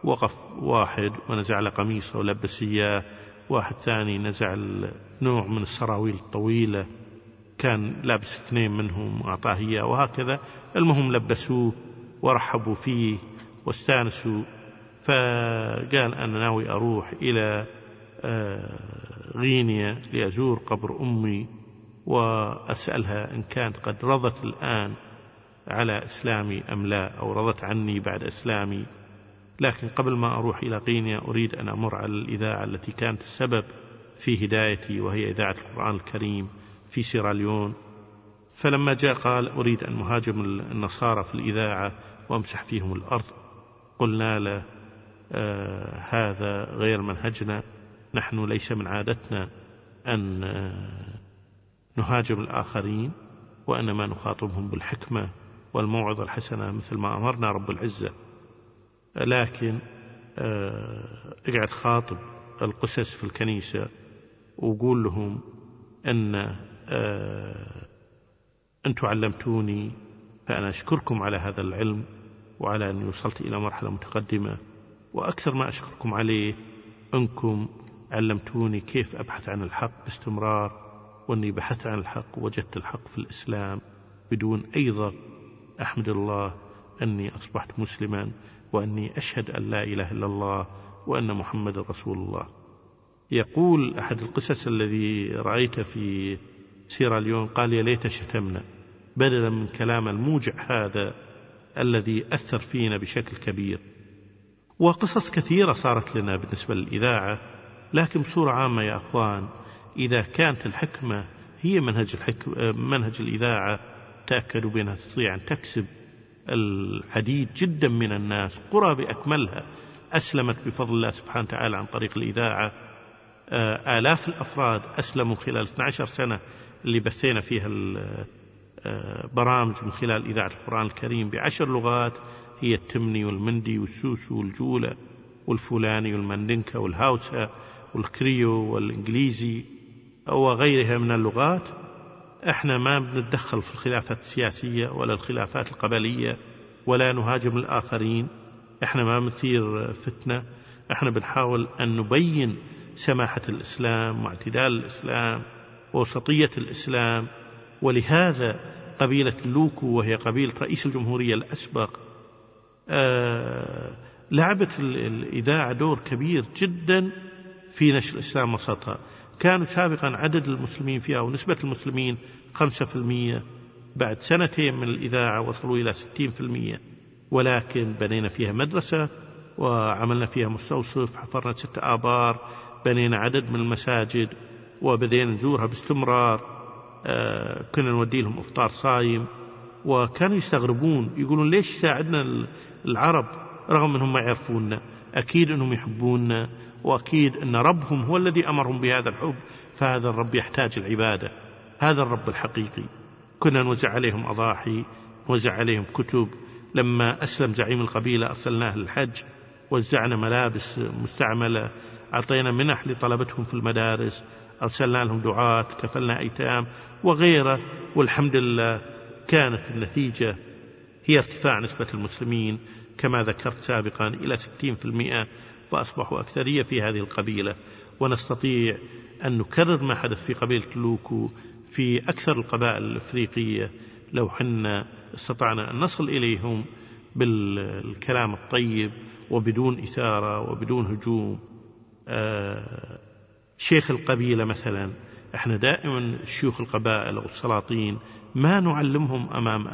وقف واحد ونزع له قميصه ولبس إياه واحد ثاني نزع نوع من السراويل الطويلة كان لابس اثنين منهم وأعطاه إياه وهكذا. المهم لبسوه ورحبوا فيه واستانسوا فقال أنا ناوي أروح إلى غينيا لأزور قبر أمي وأسألها إن كانت قد رضت الآن على إسلامي أم لا أو رضت عني بعد إسلامي. لكن قبل ما أروح إلى غينيا أريد أن أمر على الإذاعة التي كانت السبب في هدايتي وهي إذاعة القرآن الكريم في سيراليون فلما جاء قال أريد أن مهاجم النصارى في الإذاعة وأمسح فيهم الأرض. قلنا له آه هذا غير منهجنا. نحن ليس من عادتنا أن آه نهاجم الآخرين وإنما نخاطبهم بالحكمة والموعظة الحسنة مثل ما أمرنا رب العزة. لكن اقعد خاطب القسس في الكنيسة وقول لهم أن أنتم علمتوني فأنا أشكركم على هذا العلم وعلى أني وصلت إلى مرحلة متقدمة وأكثر ما أشكركم عليه أنكم علمتوني كيف أبحث عن الحق باستمرار وأني بحثت عن الحق ووجدت الحق في الإسلام بدون أي ضغط. أحمد الله أني أصبحت مسلما وأني أشهد أن لا إله إلا الله وأن محمد رسول الله. يقول أحد القصص الذي رأيته في سيراليون قال يا ليت شتمنا بدلا من كلام الموجع هذا الذي أثر فينا بشكل كبير. وقصص كثيرة صارت لنا بالنسبة للإذاعة لكن بصورة عامة يا أخوان إذا كانت الحكمة هي منهج, الحكم منهج الإذاعة تأكدوا بأنها تستطيع أن تكسب العديد جدا من الناس قرى بأكملها أسلمت بفضل الله سبحانه وتعالى عن طريق الإذاعة. آه، آلاف الأفراد أسلموا خلال 12 سنة اللي بثينا فيها البرامج من خلال إذاعة القرآن الكريم بعشر لغات هي التمني والمندي والسوسو والجولة والفلاني والمندنكا والهاوسا والكريو والإنجليزي وغيرها من اللغات. إحنا ما بنتدخل في الخلافات السياسية ولا الخلافات القبلية ولا نهاجم الآخرين. إحنا ما بنثير فتنة. إحنا بنحاول أن نبين سماحة الإسلام واعتدال الإسلام ووسطية الإسلام. ولهذا قبيلة لوكو وهي قبيلة رئيس الجمهورية الأسبق آه لعبت الإذاعة دور كبير جدا في نشر الإسلام وسطها. كانوا سابقا عدد المسلمين فيها ونسبة المسلمين خمسة في المية. بعد سنتين من الإذاعة وصلوا إلى ستين في المية. ولكن بنينا فيها مدرسة وعملنا فيها مستوصف حفرنا ست آبار بنينا عدد من المساجد وبدينا نزورها باستمرار. آه، كنا نودي لهم إفطار صايم. وكانوا يستغربون يقولون ليش ساعدنا العرب رغم إنهم ما يعرفوننا أكيد إنهم يحبوننا وأكيد إن ربهم هو الذي أمرهم بهذا الحب فهذا الرب يحتاج العبادة. هذا الرب الحقيقي. كنا نوزع عليهم أضاحي نوزع عليهم كتب. لما أسلم زعيم القبيلة أرسلناه للحج وزعنا ملابس مستعملة أعطينا منح لطلبتهم في المدارس أرسلنا لهم دعاة كفلنا أيتام وغيره. والحمد لله كانت النتيجة هي ارتفاع نسبة المسلمين كما ذكرت سابقا إلى 60% فأصبحوا أكثرية في هذه القبيلة. ونستطيع أن نكرر ما حدث في قبيلة لوكو في أكثر القبائل الأفريقية لو حنا استطعنا أن نصل إليهم بالكلام الطيب وبدون إثارة وبدون هجوم. آه شيخ القبيلة مثلا إحنا دائما شيوخ القبائل والسلاطين ما نعلمهم أمام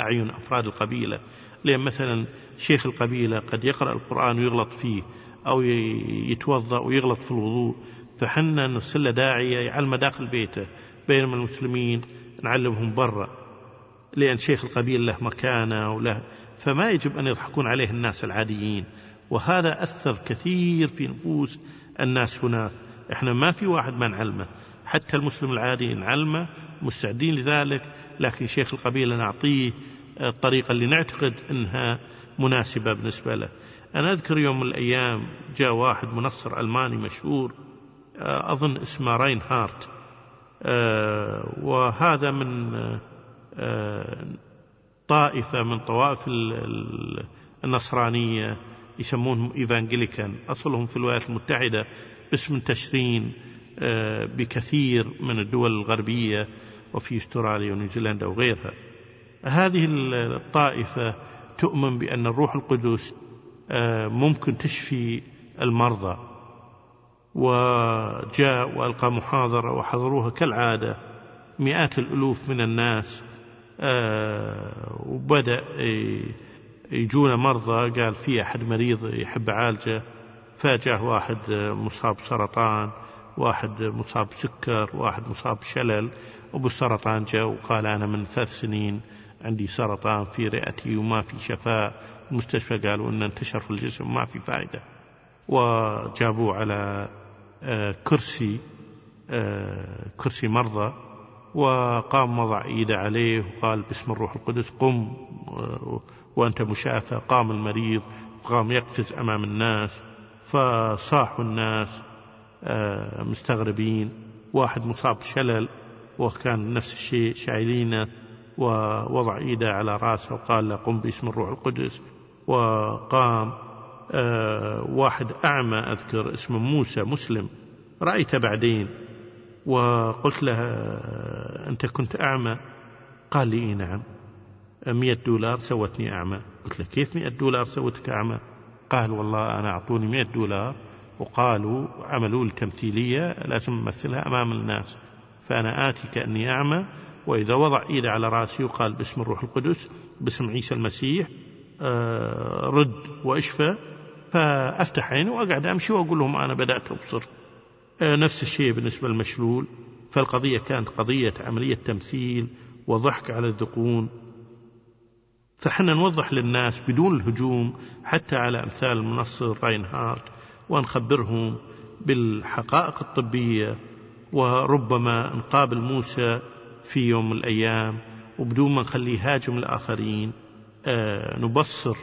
أعين أفراد القبيلة. لأن مثلا شيخ القبيلة قد يقرأ القرآن ويغلط فيه أو يتوضأ ويغلط في الوضوء فحنا نرسل داعيه يعلم داخل بيته. بينما المسلمين نعلمهم برا لأن شيخ القبيله له مكانة وله فما يجب أن يضحكون عليه الناس العاديين. وهذا أثر كثير في نفوس الناس هناك إحنا ما في واحد ما نعلمه. حتى المسلم العادي نعلمه مستعدين لذلك لكن شيخ القبيلة نعطيه الطريقة اللي نعتقد إنها مناسبة بالنسبة له. أنا أذكر يوم من الأيام جاء واحد منصر ألماني مشهور أظن اسمه راين هارت وهذا من طائفة من طوائف النصرانية يسمونهم إيفانجليكان أصلهم في الولايات المتحدة بس منتشرين آه، بكثير من الدول الغربية وفي أستراليا ونيوزيلندا وغيرها. هذه الطائفة تؤمن بأن الروح القدس آه، ممكن تشفي المرضى. وجاء وألقى محاضرة وحضروها كالعادة. مئات الألوف من الناس آه، وبدأ يجون مرضى. قال في أحد مريض يحب عالجه. فجاه واحد مصاب سرطان واحد مصاب سكر واحد مصاب شلل أبو السرطان جاء وقال أنا من ثلاث سنين عندي سرطان في رئتي وما في شفاء. المستشفى قالوا أنه انتشر في الجسم ما في فائدة وجابوه على كرسي كرسي مرضى وقام وضع إيده عليه وقال باسم الروح القدس قم وأنت مشافى قام المريض وقام يقفز أمام الناس فصاحوا الناس مستغربين واحد مصاب شلل وكان نفس الشيء شايلينه ووضع إيده على رأسه وقال له قم باسم الروح القدس وقام واحد أعمى أذكر اسمه موسى مسلم. رأيته بعدين وقلت له آه، أنت كنت أعمى؟ قال لي إيه نعم. مئة دولار سوتني أعمى. قلت له كيف مئة دولار سوتك أعمى؟ قال والله أنا أعطوني مئة دولار وقالوا عملوا لي تمثيلية لازم أمثلها أمام الناس. فأنا آتي كأني أعمى وإذا وضع إيده على رأسي وقال باسم الروح القدس باسم عيسى المسيح آه، رد وأشفى. فأفتح عيني وأقعد أمشي وأقول لهم أنا بدأت أبصر. آه، نفس الشيء بالنسبة للمشلول. فالقضية كانت قضية عملية تمثيل وضحك على الذقون. فحنا نوضح للناس بدون الهجوم حتى على أمثال المنصر راينهارت ونخبرهم بالحقائق الطبية وربما نقابل موسى في يوم من الأيام. وبدون ما نخليه هاجم الآخرين آه، نبصر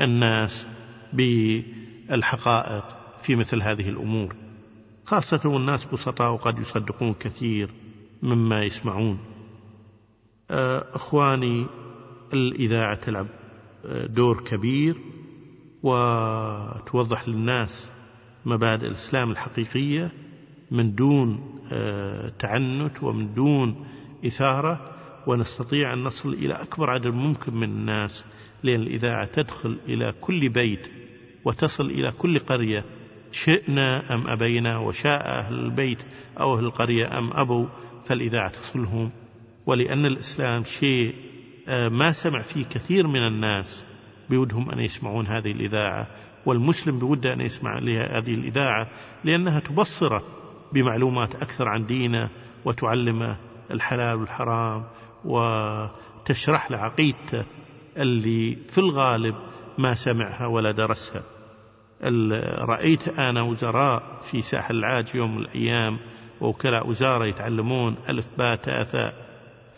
الناس بالحقائق في مثل هذه الأمور. خاصة والناس بسطاء وقد يصدقون كثير مما يسمعون. آه، أخواني الإذاعة تلعب آه، دور كبير وتوضح للناس مبادئ الإسلام الحقيقية من دون آه، تعنت ومن دون إثارة ونستطيع أن نصل إلى أكبر عدد ممكن من الناس لأن الإذاعة تدخل إلى كل بيت وتصل إلى كل قرية شئنا أم أبينا وشاء أهل البيت أو أهل القرية أم أبوا فالإذاعة تصلهم. ولأن الإسلام شيء آه، ما سمع فيه كثير من الناس بودهم أن يسمعون هذه الإذاعة والمسلم بوده أن يسمع هذه الإذاعة لأنها تبصره بمعلومات أكثر عن دينه وتعلمه الحلال والحرام وتشرح له عقيدته اللي في الغالب ما سمعها ولا درسها. رأيت أنا وزراء في ساحل العاج يوم من الأيام ووكلاء وزارة يتعلمون ألف باء تاء ثاء.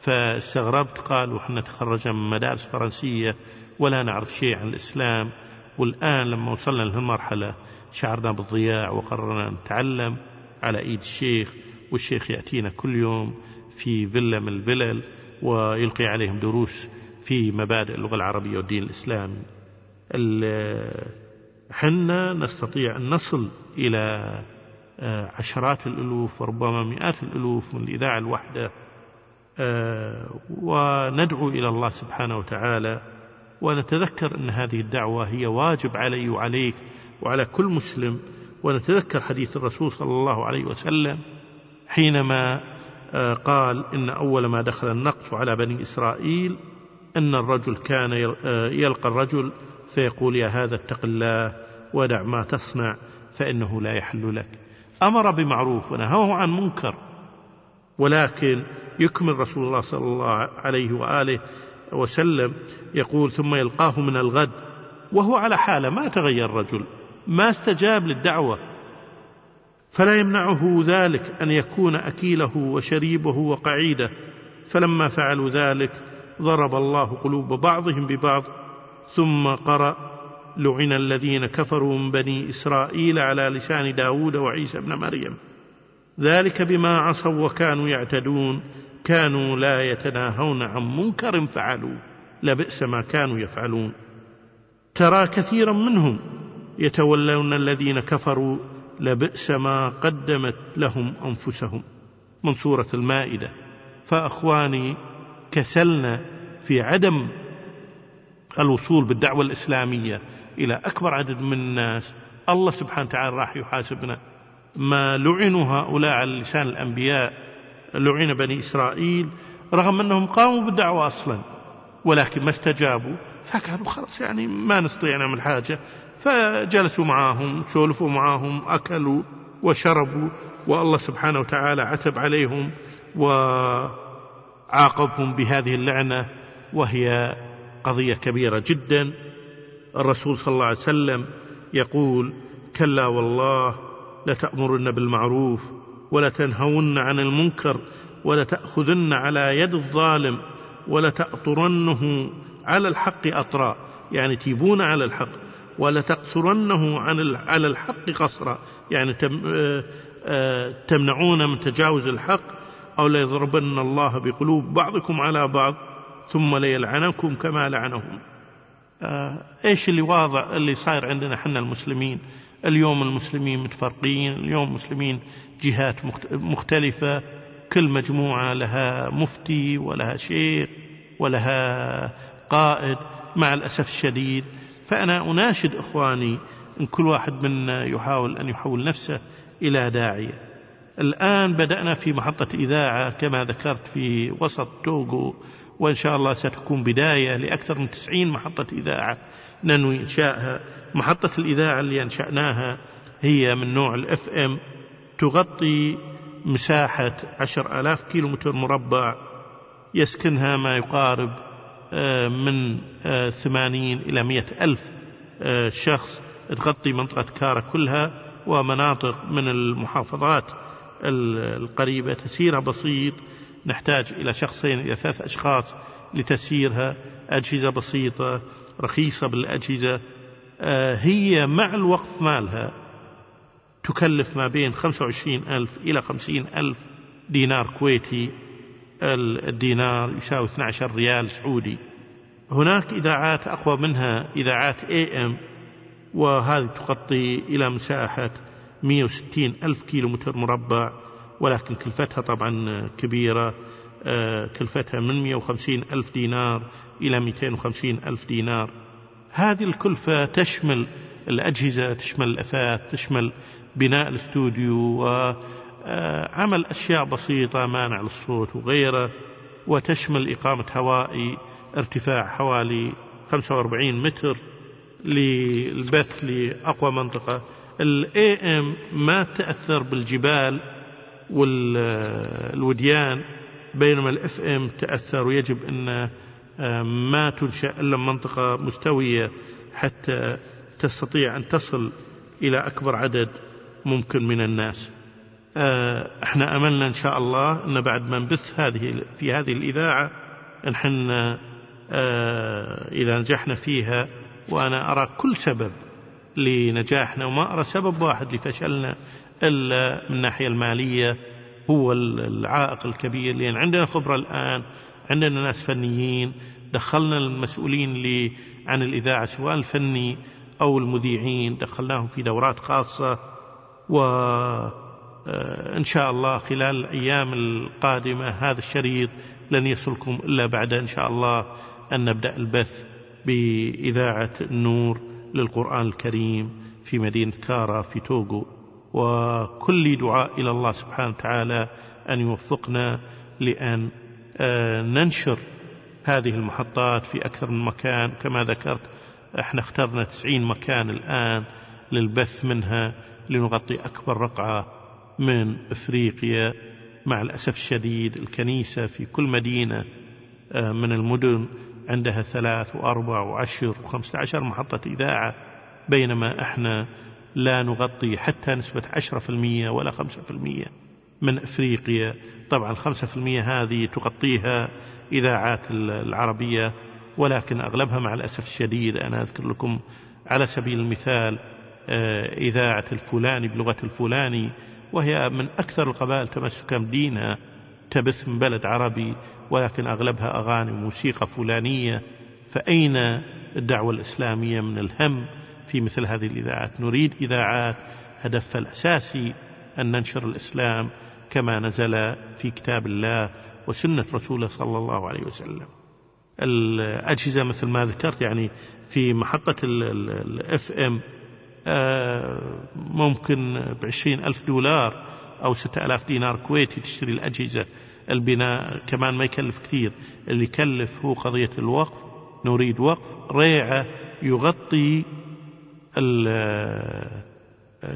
فاستغربت قالوا إحنا تخرجنا من مدارس فرنسية ولا نعرف شيء عن الإسلام. والآن لما وصلنا لهالمرحلة شعرنا بالضياع وقررنا نتعلم على إيد الشيخ والشيخ يأتينا كل يوم في فيلا من الفلل ويلقي عليهم دروس في مبادئ اللغة العربية والدين الإسلامي. حنا نستطيع أن نصل إلى آه، عشرات الألوف وربما مئات الألوف من الإذاعة الواحدة آه، وندعو إلى الله سبحانه وتعالى ونتذكر أن هذه الدعوة هي واجب علي وعليك وعلى كل مسلم ونتذكر حديث الرسول صلى الله عليه وسلم حينما آه، قال إن أول ما دخل النقص على بني إسرائيل أن الرجل كان يلقى الرجل فيقول يا هذا اتق الله ودع ما تصنع فإنه لا يحل لك. أمر بمعروف ونهاه عن منكر ولكن يكمل رسول الله صلى الله عليه وآله وسلم يقول ثم يلقاه من الغد وهو على حالة ما تغير الرجل ما استجاب للدعوة فلا يمنعه ذلك أن يكون أكيله وشريبه وقعيده. فلما فعلوا ذلك ضرب الله قلوب بعضهم ببعض ثم قرأ لعن الذين كفروا من بني إسرائيل على لسان داود وعيسى بن مريم. ذلك بما عصوا وكانوا يعتدون كانوا لا يتناهون عن منكر فعلوا لبئس ما كانوا يفعلون. ترى كثيرا منهم يتولون الذين كفروا لبئس ما قدمت لهم أنفسهم. من سورة المائدة فأخواني كسلنا في عدم الوصول بالدعوة الإسلامية إلى أكبر عدد من الناس الله سبحانه وتعالى راح يحاسبنا. ما لعنوا هؤلاء على لسان الأنبياء لعن بني إسرائيل رغم أنهم قاموا بالدعوة أصلا ولكن ما استجابوا فقالوا خلاص يعني ما نستطيع نعمل حاجة. فجلسوا معاهم سولفوا معاهم أكلوا وشربوا والله سبحانه وتعالى عتب عليهم وعاقبهم بهذه اللعنة وهي قضية كبيرة جدا. الرسول صلى الله عليه وسلم يقول كلا والله لتأمرن بالمعروف ولتنهون عن المنكر ولتأخذن على يد الظالم ولتأطرنه على الحق أطراء يعني تيبون على الحق ولتقصرنه عن على الحق قصرا. يعني آه، آه، تمنعون من تجاوز الحق أو ليضربن الله بقلوب بعضكم على بعض. ثم ليلعنكم كما لعنهم. آه إيش اللي واضع اللي صاير عندنا إحنا المسلمين؟ اليوم المسلمين متفرقين اليوم المسلمين جهات مختلفة كل مجموعة لها مفتي ولها شيخ ولها قائد مع الأسف الشديد. فأنا أناشد إخواني إن كل واحد منا يحاول أن يحول نفسه إلى داعية. الآن بدأنا في محطة إذاعة كما ذكرت في وسط توغو. وإن شاء الله ستكون بداية لأكثر من تسعين محطة إذاعة ننوي إنشائها محطة الإذاعة اللي أنشأناها هي من نوع ال FM تغطي مساحة عشر آلاف كيلو متر مربع يسكنها ما يقارب آه، من آه، ثمانين إلى مئة ألف آه، شخص تغطي منطقة كارا كلها ومناطق من المحافظات القريبة تسيرها بسيط نحتاج إلى شخصين إلى ثلاث أشخاص لتسييرها. أجهزة بسيطة رخيصة بالأجهزة. هي مع الوقف مالها تكلف ما بين 25 ألف إلى 50 ألف دينار كويتي. الدينار يساوي 12 ريال سعودي. هناك إذاعات أقوى منها إذاعات اي ام وهذه تغطي إلى مساحة 160 ألف كيلو متر مربع. ولكن كلفتها طبعا كبيرة آه، كلفتها من 150 ألف دينار إلى 250 ألف دينار. هذه الكلفة تشمل الأجهزة تشمل الأثاث تشمل بناء الاستوديو وعمل أشياء بسيطة مانع للصوت وغيره وتشمل إقامة هوائي ارتفاع حوالي 45 متر للبث لأقوى منطقة. ال AM ما تأثر بالجبال والوديان بينما ال FM تأثر. ويجب أن ما تنشأ إلا منطقة مستوية حتى تستطيع أن تصل إلى أكبر عدد ممكن من الناس. آه، إحنا املنا إن شاء الله أن بعد ما نبث هذه في هذه الإذاعة نحن آه، إذا نجحنا فيها وأنا أرى كل سبب لنجاحنا وما أرى سبب واحد لفشلنا إلا من الناحية المالية هو العائق الكبير. لأن عندنا خبرة الآن عندنا ناس فنيين دخلنا المسؤولين عن الإذاعة سواء الفني أو المذيعين. دخلناهم في دورات خاصة وإن آه، شاء الله خلال الأيام القادمة هذا الشريط لن يصلكم إلا بعد إن شاء الله أن نبدأ البث بإذاعة النور للقرآن الكريم في مدينة كارا في توغو. وكل دعاء إلى الله سبحانه وتعالى أن يوفقنا لأن آه، ننشر هذه المحطات في أكثر من مكان. كما ذكرت إحنا اخترنا تسعين مكان الآن للبث منها لنغطي أكبر رقعة من إفريقيا. مع الأسف الشديد الكنيسة في كل مدينة آه، من المدن عندها ثلاث وأربع وعشر وخمسة عشر محطة إذاعة بينما إحنا لا نغطي حتى نسبة عشرة في المية ولا خمسة في المية من إفريقيا. طبعا الخمسة في المية هذه تغطيها إذاعات العربية ولكن أغلبها مع الأسف الشديد أنا أذكر لكم على سبيل المثال آه، إذاعة الفلاني بلغة الفلاني وهي من أكثر القبائل تمسكا بدينها تبث من بلد عربي ولكن أغلبها أغاني وموسيقى فلانية. فأين الدعوة الإسلامية من الهم؟ في مثل هذه الإذاعات. نريد إذاعات هدفها الأساسي أن ننشر الإسلام كما نزل في كتاب الله وسنة رسوله صلى الله عليه وسلم. الأجهزة مثل ما ذكرت يعني في محطة ال FM آه، ممكن بعشرين ألف دولار أو ستة ألاف دينار كويتي تشتري الأجهزة. البناء كمان ما يكلف كثير. اللي يكلف هو قضية الوقف. نريد وقف. ريعة يغطي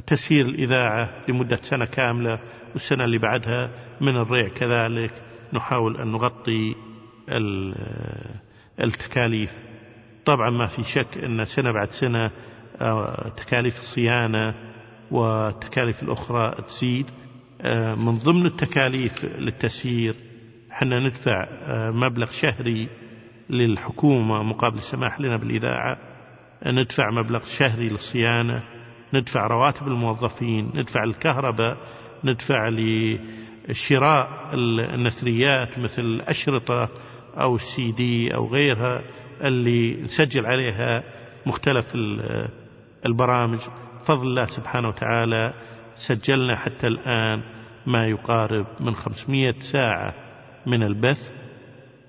تسيير الإذاعة لمدة سنة كاملة والسنة اللي بعدها من الريع كذلك نحاول أن نغطي التكاليف. طبعا ما في شك أن سنة بعد سنة آه، تكاليف الصيانة والتكاليف الأخرى تزيد. آه، من ضمن التكاليف للتسيير حنا ندفع آه، مبلغ شهري للحكومة مقابل السماح لنا بالإذاعة. ندفع مبلغ شهري للصيانة ندفع رواتب الموظفين ندفع الكهرباء ندفع لشراء النثريات مثل الأشرطة أو السي دي أو غيرها اللي نسجل عليها مختلف البرامج. فضل الله سبحانه وتعالى سجلنا حتى الآن ما يقارب من 500 ساعة من البث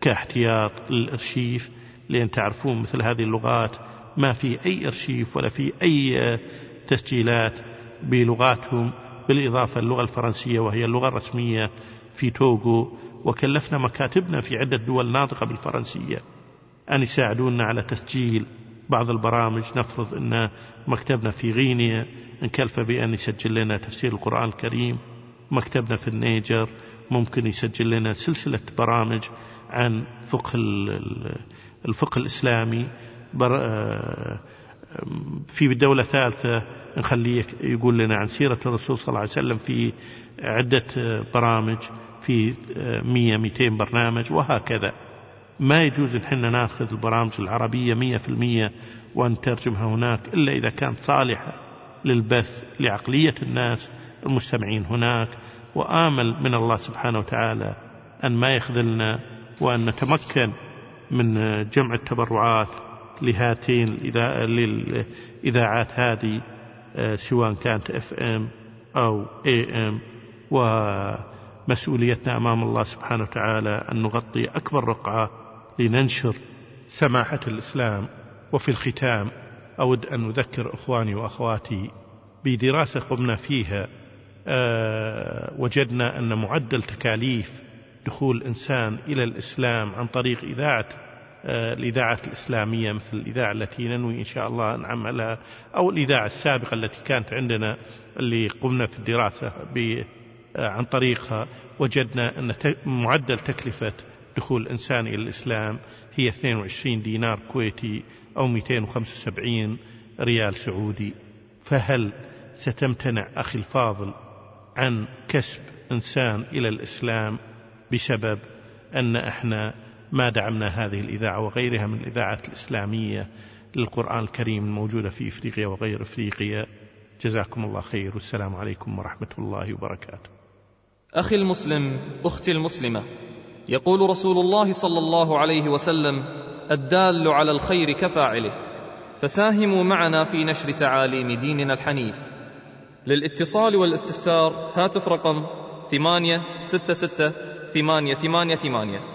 كاحتياط للإرشيف. لأن تعرفون مثل هذه اللغات ما في أي إرشيف ولا في أي تسجيلات بلغاتهم بالإضافة للغة الفرنسية وهي اللغة الرسمية في توغو وكلفنا مكاتبنا في عدة دول ناطقة بالفرنسية أن يساعدونا على تسجيل بعض البرامج. نفرض أن مكتبنا في غينيا انكلف بأن يسجل لنا تفسير القرآن الكريم. مكتبنا في النيجر ممكن يسجل لنا سلسلة برامج عن فقه الفقه الإسلامي. في دولة ثالثة نخليه يقول لنا عن سيرة الرسول صلى الله عليه وسلم في عدة برامج في مية ميتين برنامج وهكذا. ما يجوز إن ناخذ البرامج العربية مية في المية ونترجمها هناك إلا إذا كانت صالحة للبث لعقلية الناس المستمعين هناك. وآمل من الله سبحانه وتعالى أن ما يخذلنا وأن نتمكن من جمع التبرعات لهاتين للإذاعات هذه سواء كانت اف ام أو اي ام ومسؤوليتنا أمام الله سبحانه وتعالى أن نغطي أكبر رقعة لننشر سماحة الإسلام وفي الختام أود أن أذكر إخواني وأخواتي بدراسة قمنا فيها أه وجدنا أن معدل تكاليف دخول الإنسان إلى الإسلام عن طريق إذاعة الإذاعة الإسلامية مثل الإذاعة التي ننوي إن شاء الله أن نعملها أو الإذاعة السابقة التي كانت عندنا اللي قمنا في الدراسة عن طريقها وجدنا أن معدل تكلفة دخول الإنسان إلى الإسلام هي 22 دينار كويتي أو 275 ريال سعودي. فهل ستمتنع أخي الفاضل عن كسب إنسان إلى الإسلام بسبب أن إحنا ما دعمنا هذه الإذاعة وغيرها من الإذاعات الإسلامية للقرآن الكريم الموجودة في إفريقيا وغير إفريقيا. جزاكم الله خير. والسلام عليكم ورحمة الله وبركاته. أخي المسلم أختي المسلمة يقول رسول الله صلى الله عليه وسلم الدال على الخير كفاعله فساهموا معنا في نشر تعاليم ديننا الحنيف. للاتصال والاستفسار هاتف رقم ثمانية ستة ستة ثمانية ثمانية ثمانية.